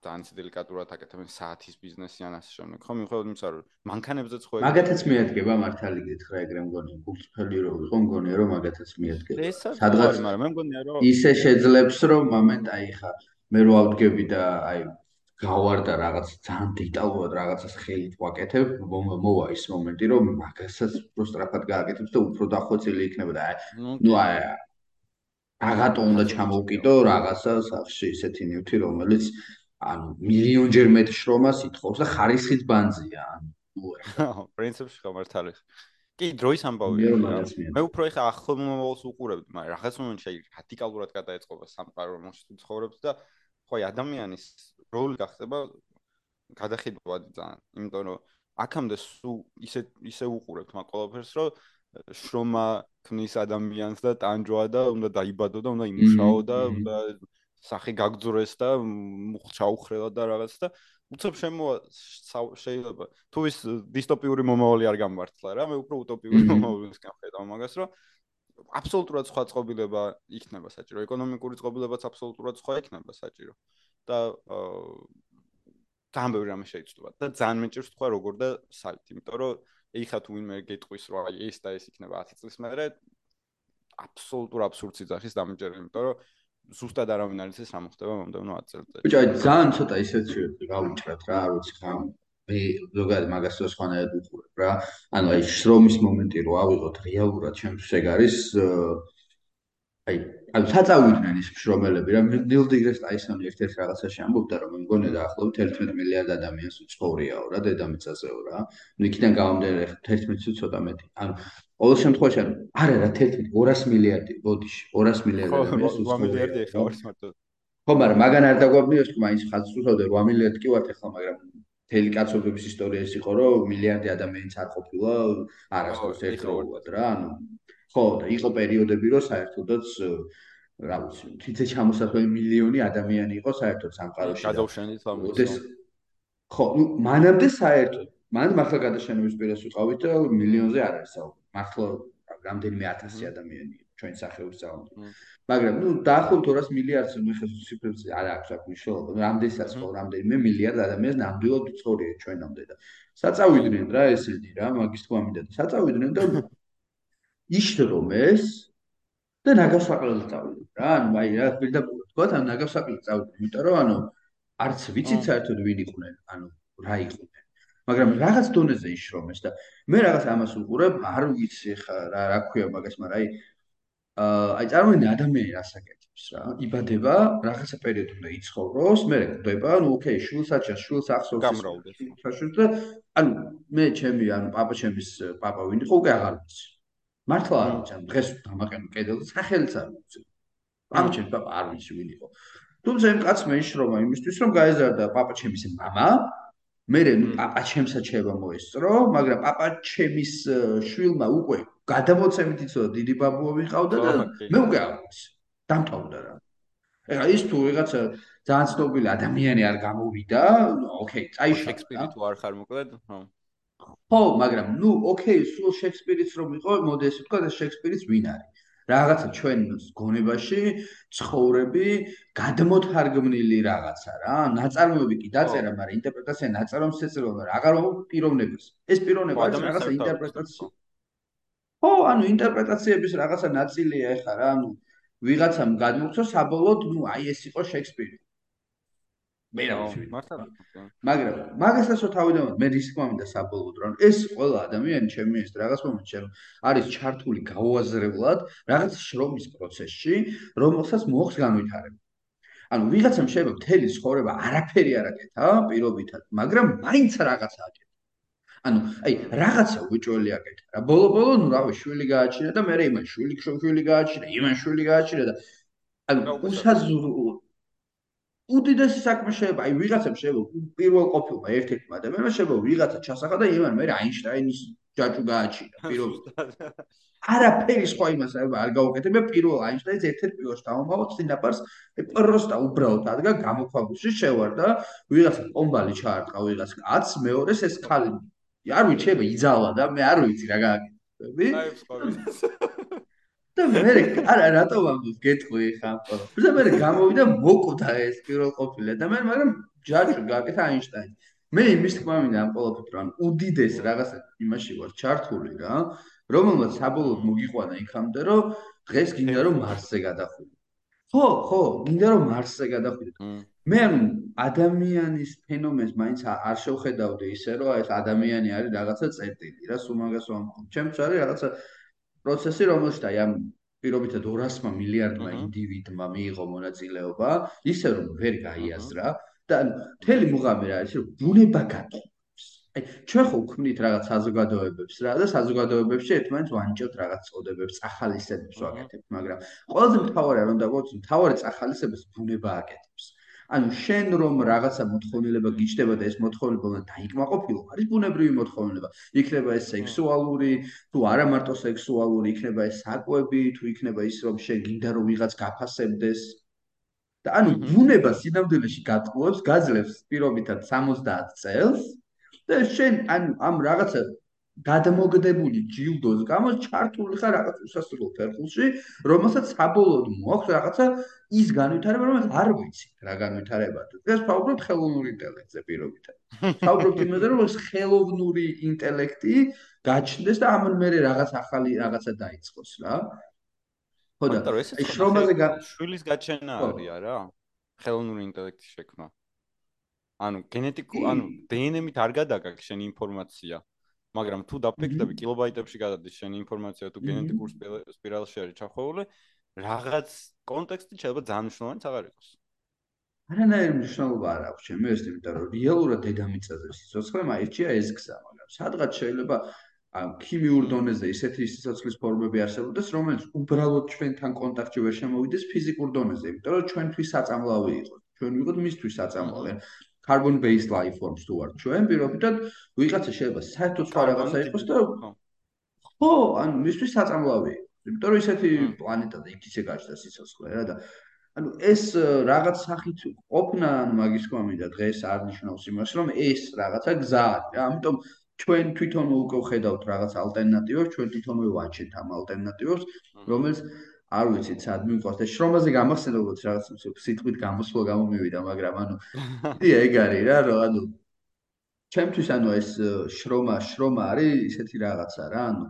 ძალიან დელიკატურად აკეთებენ საათის ბიზნესი ან ასე შემდეგ, ხო? მიუხედავად იმისა, რომ მანქანებზეც ხო მაგათაც მიადგება მართალი გითხრა ეგრე მგონი, გულწრფელი რო იყო, მგონია რომ მაგათაც მიადგება. სადღაც, მაგრამ მე მგონია რომ ისე შეძლებს რომ მომენტ აი ხა მე რო ავდგები და აი გავარდა რაღაც ძალიან დეტალურად რაღაცას ხელით ვაკეთებ, მოვა ის მომენტი, რომ მაგასაც უფრო სწრაფად გააკეთებ და უფრო დახვეწილი იქნება და ნუ აი რაღაცა უნდა ჩამოვკიდო რაღაცა სახში ისეთი ნივთი, რომელიც ანუ მილიონჯერ მეტ შრომას ითხოვს და ხარისხიც ბანძია, ანუ ნუ არა. პრინციპში ხომართალი. კი, დროის ამბავია. მე უფრო ეხა ახლომოვალს უყურებდი, მაგრამ რაღაც მომენტში აი რადიკალურად გადაეწყობა სამყარო, რომელშიც ცხოვრობს და ხო აი ადამიანის როლი გახდება გადახედვადი ძალიან, იმიტომ რომ აქამდე სულ ისე ისე უყურებთ მაგ ყველაფერს, რომ შრომა ქმნის ადამიანს და ტანჯვა და უნდა დაიბადო და უნდა იმუშაო და უნდა სახე გაგძრეს და ჩაუხრელა და რაღაც და უცებ შემოა შეიძლება. თუ ის დისტოპიური მომავალი არ გამართლა რა მე უფრო უტოპიური მომავალისკენ ხედავ მაგას რომ აბსოლუტურად სხვა წყობილება იქნება საჭირო. ეკონომიკური წყობილებაც აბსოლუტურად სხვა იქნება საჭირო. და თან ბევრი რამე შეიძლება და ძალიან მეჭირს თქვა როგორ და საით იმიტომ რომ ეხა თუ ვინმე გეტყვის რომ აი ეს და ეს იქნება 10 წლის მერე აბსოლუტურ აბსურდს იძახის დამეჭერე იმიტომ რომ ზუსტად არავინ არ იცის რა მოხდება მომდევნო 10 წელიწადში. ბიჭო, ძალიან ცოტა ისეთ შეიძლება გავუჭრათ რა, არ ვიცი ხა მე ზოგადად მაგას რო სხვანაირად ვუყურებ რა. ანუ აი შრომის მომენტი რო ავიღოთ რეალურად ჩემთვის ეგ არის აი ანუ საწავიდნენ ის შრომელები რა ნილდიგრეს ტაისონი ერთ-ერთ რაღაცაში ამბობდა რომ მეგონია დაახლოებით 11 მილიარდ ადამიანს უცხოურიაო რა დედამიწაზეო რა ნუ იქიდან გამომდინარე 11-ს ცოტა მეტი ანუ ყოველ შემთხვევაში ანუ არა რა 11 200 მილიარდი ბოდიში 200 მილიარდი ადამიანს უცხოურია ხო მარტო. ხო მაგრამ მაგან არ დაგვაბნიოს თუ მაინც ხაზს უსვავდა 8 მილიარდი კი ვართ ახლა მაგრამ თელი კაცობრიობის ისტორია ის იყო რომ მილიარდი ადამიანიც არ ყოფილა არასდროს ერთდროულად რა ანუ ხო და იყო პერიოდები რომ საერთოდაც რა ვიცი თითე ჩამოსახლები მილიონი ადამიანი იყო საერთოდ სამყაროში გადავშენით ამოდის ხო ნუ მანამდე საერთოდ მან მართლა გადაშენების პირას ვიყავით და მილიონზე არ არის საუბარი მართლა რამდენიმე ათასი ადამიანი ჩვენ სახეობის ძალამდე. მაგრამ ნუ დაახლოებით 200 მილიარდს მე ხეს ციფრებს არ აქვს აქ მნიშვნელობა რამდენსაც ხო რამდენიმე მილიარდ ადამიანს ნამდვილად უცხორია ჩვენამდე და საწავიდნენ რა ესენი რა მაგის თქვა მინდა საწავიდნენ და იშრომ ეს და ნაგავსაყრელზე წავიდნენ. რა ანუ აი რა პირდაპირ თქვა ან ნაგავსაყრელზე წავიდნენ იმიტომ რომ ანუ არც ვიცით საერთოდ ვინ იყვნენ ანუ რა იყვნენ მაგრამ რაღაც დონეზე იშრომ ეს და მე რაღაც ამას უყურებ არ ვიცი ხა რა რა ქვია მაგას მაგრამ აი აი წარმოიდგინე ადამიანი რასაკეთებს რა იბადება რაღაცა პერიოდი უნდა იცხოვროს მე ხვდება ну окей შულსაც შულს ახსოვს გამრავლდეს და ანუ მე ჩემი ანუ პაპა ჩემის პაპა ვინ იყო უკვე აღარ ვიცი მართლა არ ვიცი, ანუ დღეს დამაყენო კედელზე სახელიც არ ვიცი. ამ ჩემს პაპა არ ვიცი ვინ იყო. თუმცა იმ კაცმა იშრომა იმისთვის, რომ გაეზარდა პაპა ჩემის მამა. მე პაპა ჩემსაც შეება მოესწრო, მაგრამ პაპა ჩემის შვილმა უკვე გადამოცემით იცოდა დიდი ბაბუა ვიყავდა და მე უკვე ვიცი. დამთავრდა რა. ეხლა ის თუ ვიღაცა ძალიან ცნობილი ადამიანი არ გამოვიდა, ოკეი, წაიშა. შექსპირი თუ არ ხარ მოკლედ, ხო. ხო, მაგრამ ნუ, ოკეი, სულ შექსპირიც რომ იყო, მოდი ესე ვთქვა, შექსპირიც ვინ არის? რაღაცა ჩვენ გონებაში ცხოვრები გადმოთარგმნილი რაღაცა რა. ნაწარმოები კი დაწერა, მაგრამ ინტერპრეტაცია ნაწარმოებს ეწევა, აღარ პიროვნებას. ეს პიროვნება არის რაღაცა ინტერპრეტაცია. ხო, ანუ ინტერპრეტაციების რაღაცა ნაწილია ეხა რა, ანუ ვიღაცამ გადმოგცო საბოლოოდ, ნუ აი ეს იყო შექსპირი. მე რა ვიცი მართლა მაგრამ მაგასაც რო თავიდან მე რისკმა მინდა საბოლოოდ რომ ეს ყველა ადამიანი ჩემი ეს რაღაც მომენტში რომ არის ჩართული გაუაზრებლად რაღაც შრომის პროცესში რომელსაც მოხს განვითარება. ანუ ვიღაცამ შეიძლება მთელი ცხოვრება არაფერი არ აკეთა პირობითად მაგრამ მაინც რაღაცა აკეთა. ანუ აი რაღაცა უჭველი აკეთა. რა ბოლო-ბოლო ნუ რავი შვილი გააჩინა და მე რა იმან შვილი შვილი გააჩინა იმან შვილი გააჩინა და ანუ უსაზრო უდიდესი საქმე შეიძლება, აი ვიღაცამ შეიძლება პირველ ყოფილმა ერთ-ერთმა ადამიანმა შეიძლება ვიღაცა ჩასახა და იმან მე აინშტაინის ჯაჭუ გააჩინა პირველ. არაფერი სხვა იმას არ გაუკეთებ, პირველ აინშტაინს ერთ-ერთ პირველს დავამბავ სინდაპარს, პროსტა უბრალოდ ადგა გამოქვაბულში შევარ და ვიღაცა პომბალი ჩაარტყა ვიღაც კაც, მეორეს ეს ხალი. არ ვიცი, შეიძლება იძალა და მე არ ვიცი რა გააკეთები. აი სხვა და მე არა რატო ვამბობ? გეტყვი ხა და მე გამოვიდა მოკვდა ეს პირველ ყოფილა და მე მაგრამ ჯაჭვი გააკეთა აინშტაინი მე იმის თქმა მინდა ამ ყოველთვის რომ უდიდეს რაღაცა იმაში ვარ ჩართული რა რომელმაც საბოლოოდ მოგიყვანა იქამდე რომ დღეს გინდა რომ მარსზე გადახვიდე ხო ხო გინდა რომ მარსზე გადახვიდე მე ამ ადამიანის ფენომენს მაინც არ შევხედავდი ისე რომ ეს ადამიანი არის რაღაცა წერტილი რა სულ მაგას ვამბობ ჩემს არის რაღაცა პროცესი რომელშიც აი ამ პირობითად 200 მილიარდმა ინდივიდმა მიიღო მონაწილეობა, ისე რომ ვერ გაიაზრა და მთელი მუღამი რა არის, რომ ბუნება გატყობს. აი, ჩვენ ხო ვქმნით რაღაც საზოგადოებებს რა და საზოგადოებებში ერთმანეთს ვანიჭებთ რაღაც წოდებებს, ახალისებებს ვაკეთებთ, მაგრამ ყველაზე მთავარი რომ დაგვაქვს, მთავარი ახალისებებს ბუნება აკეთებს. ანუ შენ რომ რაღაცა მოთხოვნილება გიჩნდება და ეს მოთხოვნილება უნდა დაიკმაყოფილო, არის ბუნებრივი მოთხოვნილება. იქნება ეს სექსუალური, თუ არა მარტო სექსუალური, იქნება ეს საკვები, თუ იქნება ის რომ შენ გინდა რომ ვიღაც გაფასებდეს. და ანუ ბუნება სინამდვილეში გატყუებს, გაძლევს პირობითად 70 წელს და შენ ანუ ამ რაღაცა გადმოგდებული ჯილდოს გამო ჩართული ხარ რაღაც უსასრულო ფერხულში, რომელსაც საბოლოოდ მოაქვს რაღაცა ის განვითარება, რომელიც არ ვიცი რა განვითარებაა. დღეს ვფაუბრობთ ხელოვნური ინტელექტზე პირობითად. ვფაუბრობთ იმაზე, რომ ეს ხელოვნური ინტელექტი გაჩნდეს და ამან მე რაღაც ახალი რაღაცა დაიწყოს რა. ხო და ეს შრომაზე შვილის გაჩენა არის არა? ხელოვნური ინტელექტის შექმნა. ანუ გენეტიკუ ანუ დნმ-ით არ გადაგაგ შენ ინფორმაცია. მაგრამ თუ დაფიქრდები კილობაიტებში გადადის შენ ინფორმაცია თუ გენეტიკურ სპირალში არის ჩახოვული, რაღაც კონტექსტი შეიძლება ძალიან მნიშვნელოვანი აღარ იყოს. არანაირი მნიშვნელობა არ აქვს ჩემს, იმიტომ რომ რეალურად დედამიწაზე სიცოცხლე მაირჩია ეს გზა, მაგრამ სადღაც შეიძლება ამ ქიმიურ დონეზე ისეთი სიცოცხლის ფორმები არსებობდეს, რომელიც უბრალოდ ჩვენთან კონტაქტში ვერ შემოვიდეს ფიზიკურ დონეზე, იმიტომ რომ ჩვენთვის საწამლავი იყოს. ჩვენ ვიყოთ მისთვის საწამლავი. Carbon based life forms თუ არ ჩვენ პირობითად ვიღაცა შეიძლება საერთოდ სხვა რაღაცა იყოს და ხო ანუ მისთვის საწამლავი. იმიტომ რომ ისეთი პლანეტა და იქ ისე გაჩნდა სიცოცხლე რა და ანუ ეს რაღაც სახით ყოფნა ანუ მაგის კომიდა დღეს არ ნიშნავს იმას რომ ეს რაღაცა გზა არის რა. ამიტომ ჩვენ თვითონ უკვე ხედავთ რაღაც ალტერნატივებს ჩვენ თვითონვე ვაჩენთ ამ ალტერნატივებს რომელიც არ ვიცით სად მიყვარს. და შრომაზე გამახსენდა როგორც რაღაც სიტყვით გამოსვლა გამომივიდა მაგრამ ანუ იდეა ეგ არის რა რომ ანუ ჩემთვის ანუ ეს შრომა შრომა არის ისეთი რაღაცა რა ანუ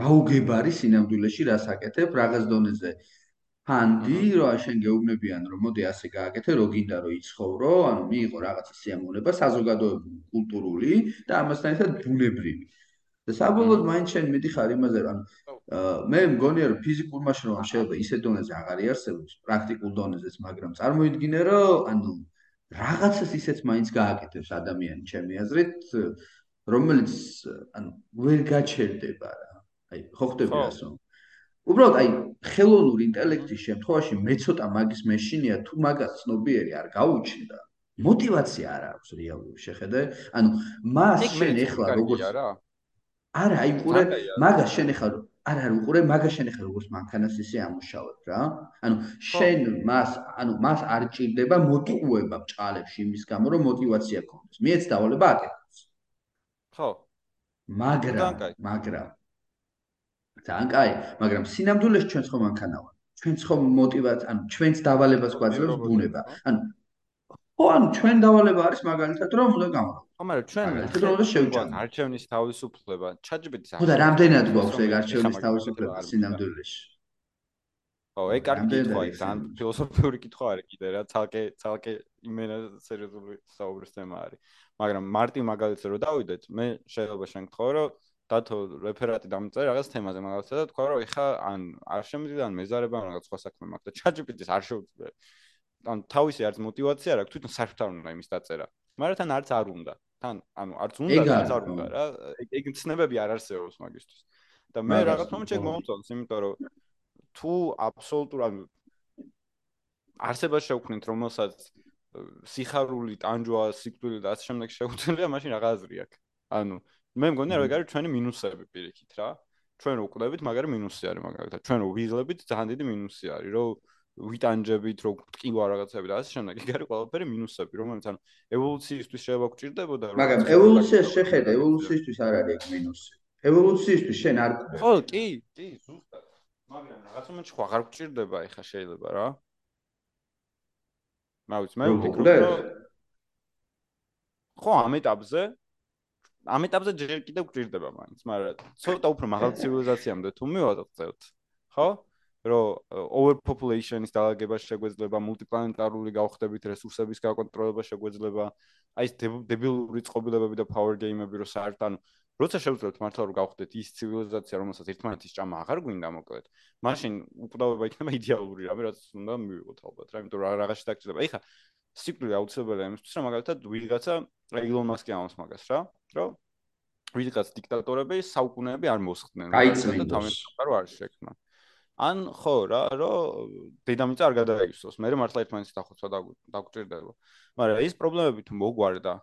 გაუგებარი სინამდვილეში რას აკეთებ რაღაც დონეზე. ფანდი რომ შენ გეუბნებიან რომ მოდი ასე გააკეთე რო გინდა რომ იცხოვრო ანუ მიიღო რაღაცა სიამოვნება საზოგადოებრივი კულტურული და ამასთან ერთად ბუნებრივი და საბოლოოდ მაინც შენ მიდიხარ იმაზე, რომ მე მგონია რომ ფიზიკურ მაშინვამ შეიძლება ისე დონეზე აღარ იარსებობს, პრაქტიკულ დონეზეც, მაგრამ წარმოიდგინე რომ ანუ რაღაცას ისეც მაინც გააკეთებს ადამიანი ჩემი აზრით, რომელიც ანუ ვერ გაჩერდება რა. აი, ხო ხდება ასო. უბრალოდ აი, ხელოვნური ინტელექტის შემთხვევაში მე ცოტა მაგის მეშინია, თუ მაგას ცნობიერი არ გაუჩნდა, мотивация არ აქვს რეალურად შეხედე. ანუ მას შენ ეხლა როგორც არა, აი ყურე, მაგას შენ ეხლა არ არ უყურე, მაგას შენ ეხლა როგორც მანქანას ისე ამუშავებ რა. ანუ შენ მას, ანუ მას არ ჭირდება მოტივება ბჭალებში იმის გამო, რომ мотиваცია გქონდეს. მეც დავალება აკეთებს. ხო. მაგრამ, მაგრამ ძალიან კაი, მაგრამ სინამდვილეში ჩვენც ხომ მანქანა ვარ. ჩვენც ხომ мотиваც, ანუ ჩვენც დავალებას გვაძლევს ბუნება. ანუ ხო ანუ ჩვენ დავალება არის მაგალითად რომ უნდა გამოვიდეთ ხო მაგრამ ჩვენ თვითონ შევჭამ არჩევნის თავისუფლება ჩაჯბეთის ხო და რამდენად გვაქვს ეგ არჩევნის თავისუფლება სინამდვილეში? ხო ეგ კარგი კითხვა ის ან ფილოსოფიური კითხვა არის კიდე რა ცალკე ცალკე იმენა სერიოზული საუბრის თემა არის. მაგრამ მარტი მაგალითზე რომ დავიდეთ მე შეიძლება შენ გთხოვ რომ დათო რეფერატი დამწერე რაღაც თემაზე მაგალითად და თქვა რომ ეხა ან არ შემიძლია ან მეზარება ან რაღაც სხვა საქმე მაქვს და ჩაჯბეთის არ შეუძლია ან თავისი არც мотивация რა თვითონ საერთოდ უნდა იმის დაწერა. მაგრამ თან არც არ უნდა. თან ანუ არც უნდა არც არ უნდა რა. ეგ მცნებები არ არსებობს მაგისტვის და მე რაღაც მომენტში მომწონს იმიტომ რომ თუ აბსოლუტურ ანუ არსებას შევქმნით რომელსაც სიხარული, ტანჯვა, სიკვდილი და ასე შემდეგ შეუძლია, მაშინ რა აზრი აქვს? ანუ მე მგონია რა ეგ არის ჩვენი მინუსები პირიქით რა. ჩვენ რო ვკვდებით, მაგრამ მინუსი არის მაგალითად. ჩვენ რო ვიზლებით, ძალიან დიდი მინუსი არის, რომ ვიტანჯებით, რო ტკივა რაღაცები და ასე შემდეგ, იქ არის ყველაფერი მინუსები, რომელიც ანუ ევოლუციისთვის შეიძლება გჭირდებოდა, რომ მაგრამ ევოლუციას შეხედე, ევოლუციისთვის არ არის ეგ მინუსი. ევოლუციისთვის შენ არ ხო, კი, კი, ზუსტად. მაგრამ რაღაც მომენტში ხო აღარ გჭირდება, ეხა შეიძლება რა. მაუც მე ვფიქრობ, რომ ხო, ამ ეტაპზე ამ ეტაპზე ჯერ კიდევ გჭირდება მაინც, მაგრამ ცოტა უფრო მაღალ ცივილიზაციამდე თუ მივაწევთ, ხო? რომ overpopulation-ის დაალაგება შეგვეძლება, მულტიპლანეტარული გავხდებით, რესურსების გაკონტროლება შეგვეძლება, აი ეს დებილური წყობილებები და power game-ები რო საერთოდ ანუ როცა შევძლებთ მართლა რომ გავხდეთ ის ცივილიზაცია, რომელსაც ერთმანეთის ჭამა აღარ გვინდა მოკლედ, მაშინ უკვდავება იქნება იდეალური რამე, რაც უნდა მივიღოთ ალბათ რა, იმიტომ რომ რაღაცა დაგჭირდება. ეხლა სიკვდილი აუცილებელია იმისთვის, რომ მაგალითად ვიღაცა Elon Musk-ი ამას მაგას რა, რომ ვიღაც დიქტატორები საუკუნეები არ მოსხდნენ და თავიანთი არ შექმნა. ან ხო რა, რომ დედამიწა არ გადააივსოს, მე მართლა ერთმანეთს დახოცვა დაგვჭირდება. მაგრამ ეს პრობლემები თუ მოგვარდა,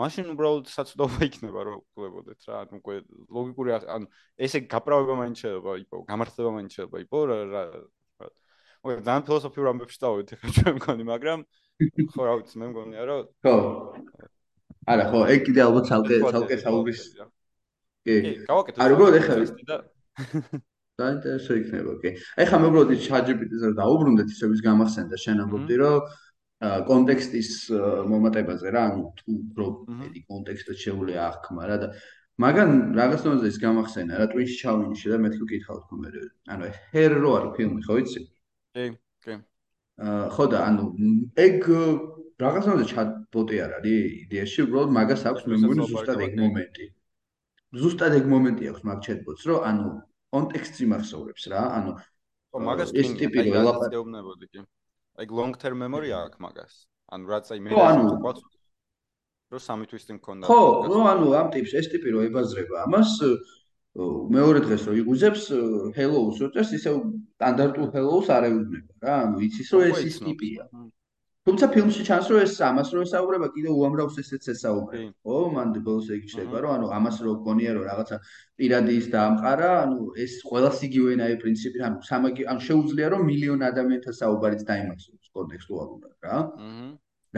მაშინ უბრალოდ საცდობა იქნება რომ ვკლებოდეთ რა, ანუ უკვე ლოგიკური ანუ ესე გაправება მაინც შეიძლება იპო, გამართლება მაინც შეიძლება იპო რა რა. ой, ძალიან ფილოსოფიურ ამბებში დავით ახლა ჩვენ მგონი, მაგრამ ხო რა ვიცი, მე მგონია რომ ხო. არა ხო ეგ კიდე ალბათ ალკე ალკე საუბრის კი. გავაკეთე არ უბრალოდ ეხლა დაინტერესო იქნება, კი. ეხლა მე უბრალოდ ის ChatGPT-ზე დაუბრუნდეთ, ისე ვის გამახსენდა შენ ამბობდი, რომ კონტექსტის მომატებაზე რა, ანუ თუ უფრო ედი კონტექსტად შეუძლია აღქმა რა და მაგან რაღაც დონეზე ის გამახსენა რა ტვინში ჩავინიშე და მეთქი კითხავ თქო მე ანუ ჰერო არის ფილმი ხო იცი? კი, კი. აა ხო და ანუ ეგ რაღაც დონეზე ჩატბოტი არ არის იდეაში უბრალოდ მაგას აქვს მე მგონი ზუსტად ეგ მომენტი. ზუსტად ეგ მომენტი აქვს მაგ ჩატბოტს რომ ანუ კონტექსტი მახსოვრებს რა ანუ ხო მაგას კი ტიპი რო ელაპარაკებოდი კი. აი long term memory აქვს მაგას. ანუ რაც აი მე ვთქვათ რომ სამი თვის წინ მქონდა. ხო, ნუ ანუ ამ ტიპს ეს ტიპი რო ებაზრება ამას მეორე დღეს რო იგუზებს hello-ს უწევს ისე სტანდარტულ hello-ს არ ეუბნება რა. ანუ იცის რომ ეს ის ტიპია. თუმცა ფილმში ჩანს რომ ეს ამას რო ესაუბრება კიდე უამრავს ესეც ესაუბრება. ხო, მან ბოლოს ეგ შეიძლება რომ ანუ ამას რო გონია რომ რაღაცა პირადი ის დაამყარა, ანუ ეს ყოველას იგივენაა პრინციპი, ანუ სამაგი ან შეუძლია რომ მილიონ ადამიანთან საუბარიც დაიმახსოვროს კონტექსტუალურად რა.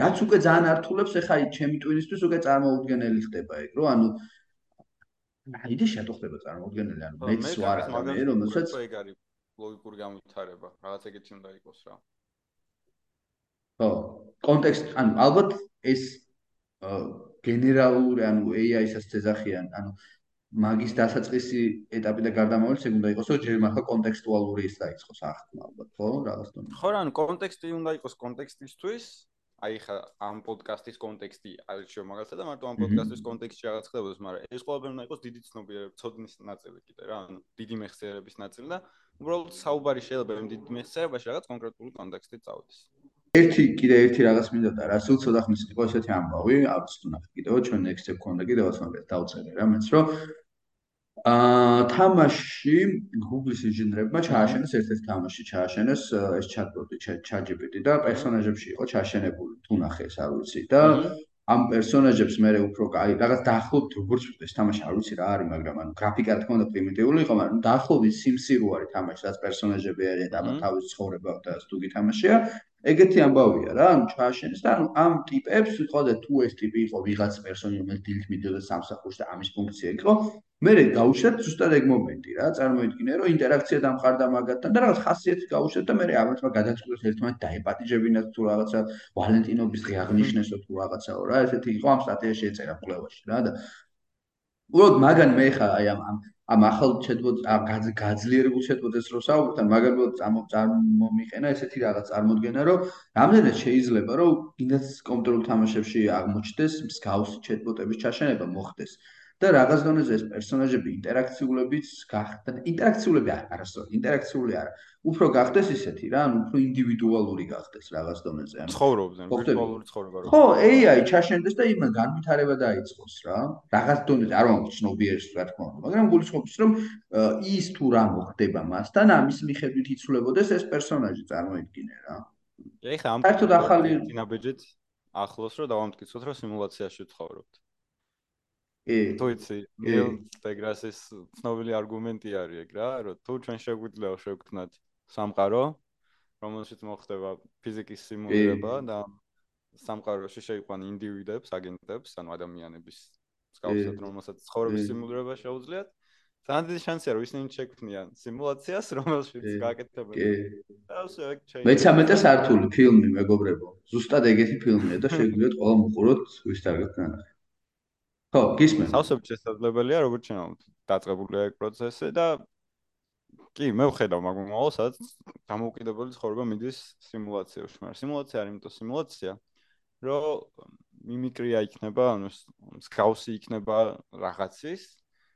რაც უკვე ძალიან ართულებს, ეხა ჩემი ტვინისთვის უკვე წარმოუდგენელი ხდება ეგ, რომ ანუ აიდე შეტო ხდება წარმოუდგენელი, ანუ მეც ვარ ადამიანი, რომელსაც ეგ არის ლოგიკური განვითარება, რაღაც ეგეთი უნდა იყოს რა. ხო, კონტექსტ, ანუ ალბათ ეს გენერალური, ანუ AI-საც ეძახიან, ანუ მაგის დასაწყისი ეტაპი და გარდამავალი ეგ უნდა იყოს, რომ ჯერ მართლა კონტექსტუალური ის დაიწყოს ახლა ალბათ, ხო, რაღაც დონეზე. ხო, ანუ კონტექსტი უნდა იყოს კონტექსტისთვის, აი ხა ამ პოდკასტის კონტექსტი არის შევ მაგალითად და მარტო ამ პოდკასტის კონტექსტში რაღაც ხდებოდეს, მაგრამ ეს ყველაფერი უნდა იყოს დიდი ცნობიერება, ცოდნის ნაწილი კიდე რა, ანუ დიდი მეხსიერების ნაწილი და უბრალოდ საუბარი შეიძლება იმ დიდი მეხსიერებაში რაღაც კონკრეტული კონტექსტი წავიდეს. ერთი კიდე ერთი რაღაც მინდოდა რა, სულ ცოტა ხნის იყო ესეთი ამბავი, აქვს თუ ნახე კიდევ ჩვენ next-ზე გქონდა კიდევაც მაგას დავწერე რა, მეც რომ აა თამაში Google-ის ინჟინერებმა ჩააშენეს ერთ-ერთი თამაში ჩააშენეს ეს chatbot-ი ChatGPT და პერსონაჟებში იყო ჩაშენებული თუ ნახეს არ ვიცი და ამ პერსონაჟებს მე უფრო აი რაღაც დაახლოებით როგორც ეს თამაში არ ვიცი რა არის მაგრამ ანუ გრაფიკა თქმა უნდა პრიმიტიული იყო მაგრამ დაახლოებით სიმსირო არის თამაში რაც პერსონაჟები არიან და თავის ცხოვრება და თუ გითამაშია ეგეთი ამბავია რა, ანუ ჩააშენეს და ანუ ამ ტიპებს ვთხოვდა თუ ეს ტიპი იყო ვიღაც პერსონი, რომელიც დილით მიდიოდა სამსახურში და ამის ფუნქცია იყო, მე გაუშვათ ზუსტად ეგ მომენტი რა, წარმოიდგინე რომ ინტერაქცია დამყარდა მაგათთან და რაღაც ხასიათი გაუშვათ და მე ამათმა გადაწყვეტეს ერთმანეთ დაეპატიჟებინათ თუ რაღაცა ვალენტინობის დღე აღნიშნესო თუ რაღაცაო რა, ესეთი იყო ამ სტატიაში ეწერა კვლევაში რა და უბრალოდ მაგან მე ხა აი ამ ამ ახალ ამ გაძლიერებულ ჩატბოტებს რო საუბრობთ, მაგალითად წარმომიყენა ესეთი რაღაც წარმოდგენა, რომ რამდენად შეიძლება რომ ინდაც კომპიუტერულ თამაშებში აღმოჩნდეს მსგავსი ჩატბოტების ჩაშენება მოხდეს. და რაღაც დონეზე ეს პერსონაჟები ინტერაქციულებიც გახდნენ ინტერაქციულები არ არასწორი ინტერაქციული არა. უფრო გახდეს ისეთი რა ანუ უფრო ინდივიდუალური გახდეს რაღაც დონეზე ანუ ცხოვრობდნენ ვირტუალური ცხოვრება რო ხო AI ჩაშენდეს და იმან განვითარება დაიწყოს რა. რაღაც დონეზე არ ვამბობ ცნობიერს რა თქმა უნდა მაგრამ გულისხმობს რომ ის თუ რა მოხდება მასთან ამის მიხედვით იცვლებოდეს ეს პერსონაჟი წარმოიდგინე რა. ეხლა ამ ფაქტოდ ახალი დინაბეჯეთ ახლოს რომ დავამტკიცოთ რომ სიმულაციაში ვცხოვრობთ კი თუ იცი ნილ დეგრასის ცნობილი არგუმენტი არის ეგ რა რომ თუ ჩვენ შეგვიძლია შევქმნათ სამყარო რომელშიც მოხდება ფიზიკის სიმულირება და სამყაროში შეიყვან ინდივიდებს აგენტებს ანუ ადამიანების მსგავსად რომელსაც ცხოვრების სიმულირება შეუძლიათ. ძალიან დიდი შანსია რომ ისინი შექმნიან სიმულაციას რომელშიც გააკეთებენ და ასე ეგ შეიძლება მე-13 სართული ფილმი მეგობრებო. ზუსტად ეგეთი ფილმია და შეგვიძლია ყველა მოყუროთ ვის დაგეთ ნახე ხო, გისმენ. სავსებით შესაძლებელია, როგორც ჩვენ დაწყებულია ეგ პროცესი და კი, მე ვხედავ მაგ მომავალს, სადაც დამოუკიდებელი ცხოვრება მიდის სიმულაციაში, მაგრამ სიმულაცია არის იმიტომ სიმულაცია, რომ მიმიკრია იქნება, ანუ სკაუსი იქნება რაღაცის,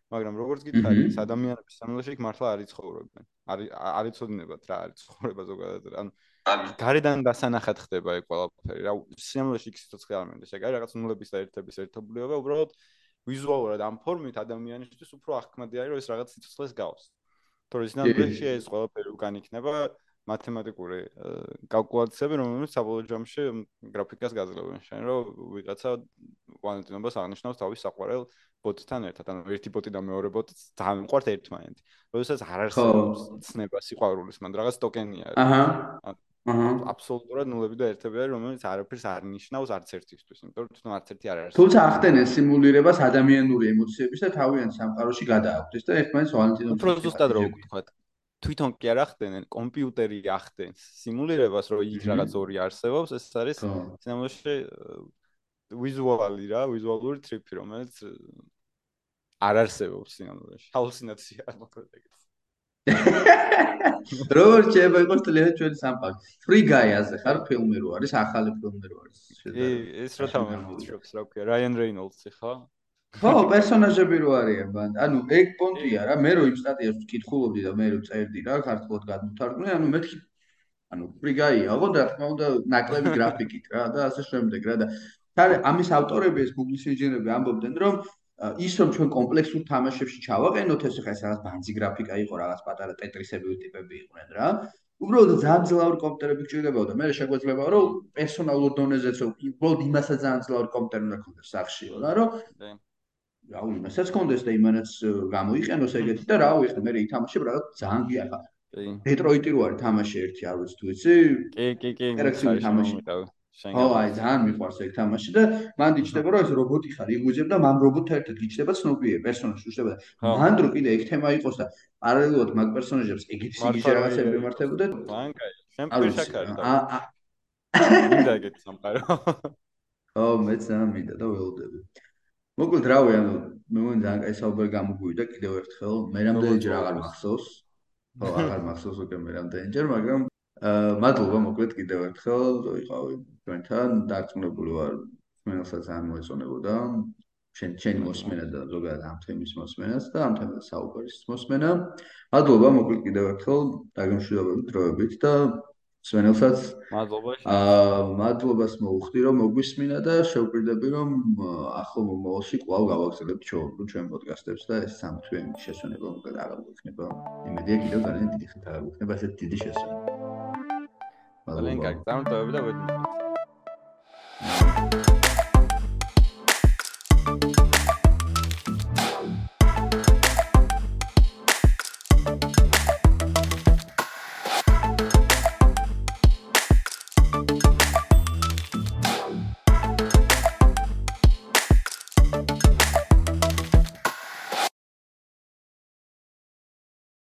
მაგრამ როგორც გითხარი, ადამიანების სამულაში იქ მართლა არის ცხოვრობენ. არის არის წოდინებათ რა არის ცხოვრება ზოგადად, ანუ გარედან დასანახად ხდება ეგ ყველაფერი. რა სიმულაში იქ სიცოცხლე არ მინდა. შეგარი რაღაც ნულების და ერთების ერთობლიობა, უბრალოდ ვიზუალურად ამ ფორმით ადამიანისთვის უფრო აღქმადი არის, რომ ეს რაღაც სიცოცხლეს გავს. თორე სინამდვილეში ეს ყველაფერი უკან იქნება მათემატიკური კალკულაციები, რომელიც საბოლოო ჯამში გრაფიკას გაძლევენ. შენ რომ ვიღაცა ვალენტინობას აღნიშნავს თავის საყვარელ ბოტთან ერთად, ანუ ერთი ბოტი და მეორე ბოტი ძალიან მყართ ერთმანეთი. როდესაც არ არსებობს ცნება სიყვარულის, მაგრამ რაღაც ტოკენი არის. აჰა. აჰა. აბსოლუტურად ნულები და ერთები არის, რომელიც არაფერს არ ნიშნავს არც ერთისთვის, იმიტომ რომ თვითონ არც ერთი არ არის. თუმცა ახდენენ სიმულირებას ადამიანური ემოციების და თავიანთ სამყაროში გადააქვთ და ერთმანეთს ვალენტინოს უფრო ზუსტად რო ვთქვათ. თვითონ კი არ ახდენენ, კომპიუტერი ახდენს სიმულირებას, რომ იქ რაღაც ორი არსებობს, ეს არის სინამდვილეში ვიზუალი რა, ვიზუალური ტრიპი, რომელიც არ არსებობს სინამდვილეში. ჰალუცინაცია მოკლედ ეგეც. როგორ შეიძლება იყოს თლიანად ჩვენი სამყარო? Free Guy-აზე ხარ ფილმი რო არის, ახალი ფილმი რო არის. კი, ეს რა თამაშობს, რა ქვია, Ryan Reynolds-ი ხო? ხო, პერსონაჟები რო არიან ბან. ანუ ეგ პონტია რა, მე რო იმ სტატიას ვკითხულობდი და მე რო წერდი რა, ქართულად გადმოთარგმნე, ანუ მეთქი ანუ Free Guy-ია, ხო და თქმა უნდა ნაკლები გრაფიკით რა და ასე შემდეგ რა და ამის ავტორები ეს Google-ის ინჟინერები ამბობდნენ რომ ის რომ ჩვენ კომპლექსურ თამაშებში ჩავაყენოთ ეს ხა ეს რაღაც ბანძი გრაფიკა იყო რაღაც პატარა ტეტრისები ტიპები იყვნენ რა. უბრალოდ ძალიან ძლევრი კომპიუტერები გჭირდებოდა მე შეგვეძლება რომ პერსონალურ დონეზეც უბრალოდ იმასაც ძალიან ძლევრი კომპიუტერი უნდა ქონდეს სახშიო რა რომ რაუ იმასაც ქონდეს და იმანაც გამოიყენოს ეგეთი და რაუ ეხლა მე ითამაშებ რაღაც ძალიან გიახა დეტროიტი რო არის თამაში ერთი არ ვიცი თუ იცი? კი კი კი ინტერაქტიული თამაში ო აი ძალიან მიყვარს ეგ თამაში და მან დიჩდება რომ ეს რობოტი ხარ იგუძებ და მამ რობოტთან ერთად გიჩდება ცნობიე პერსონაჟი უშდება მან დრო კიდე ეგ თემა იყოს და პარალელურად მაგ პერსონაჟებს ეგეთი სიგიჟე რაღაცები მიმართებოდა ბანკაი. შენ პირშაკარი და მინდა ეგეთი სამყარო. ო მეც ძალიან მინდა და ველოდები. მოკლედ რავი ანუ მე მგონი ძალიან კაი საუბარი გამოგვივიდა კიდევ ერთხელ. მე რამდენჯერ აღარ მახსოვს? ხო აღარ მახსოვს უკვე მე რამდენჯერ მაგრამ მადლობა მოკლედ კიდევ ერთხელ იყავი ჩვენთან დარწმუნებული ვარ ჩვენსაც ძალიან მოეწონებოდა შენ შენი მოსმენა და ზოგადად ამ თემის მოსმენას და ამ თემის საუბარის მოსმენა. მადლობა მოკლედ კიდევ ერთხელ დაგემშვიდობებით დროებით და სვენელსაც მადლობა აა მადლობას მოუხდი რომ მოგვისმინა და შევკვირდები რომ ახლა მომავალში კვლავ გავაგზავნებთ ჩვენ პოდკასტებს და ეს სამთვიანი შესვენება მოკლედ აღარ გვექნება იმედია კიდევ ძალიან დიდი ხნით აღარ გვექნება ესეთ დიდი შესვენება ძალიან კარგი წარმატებები და ვეძებთ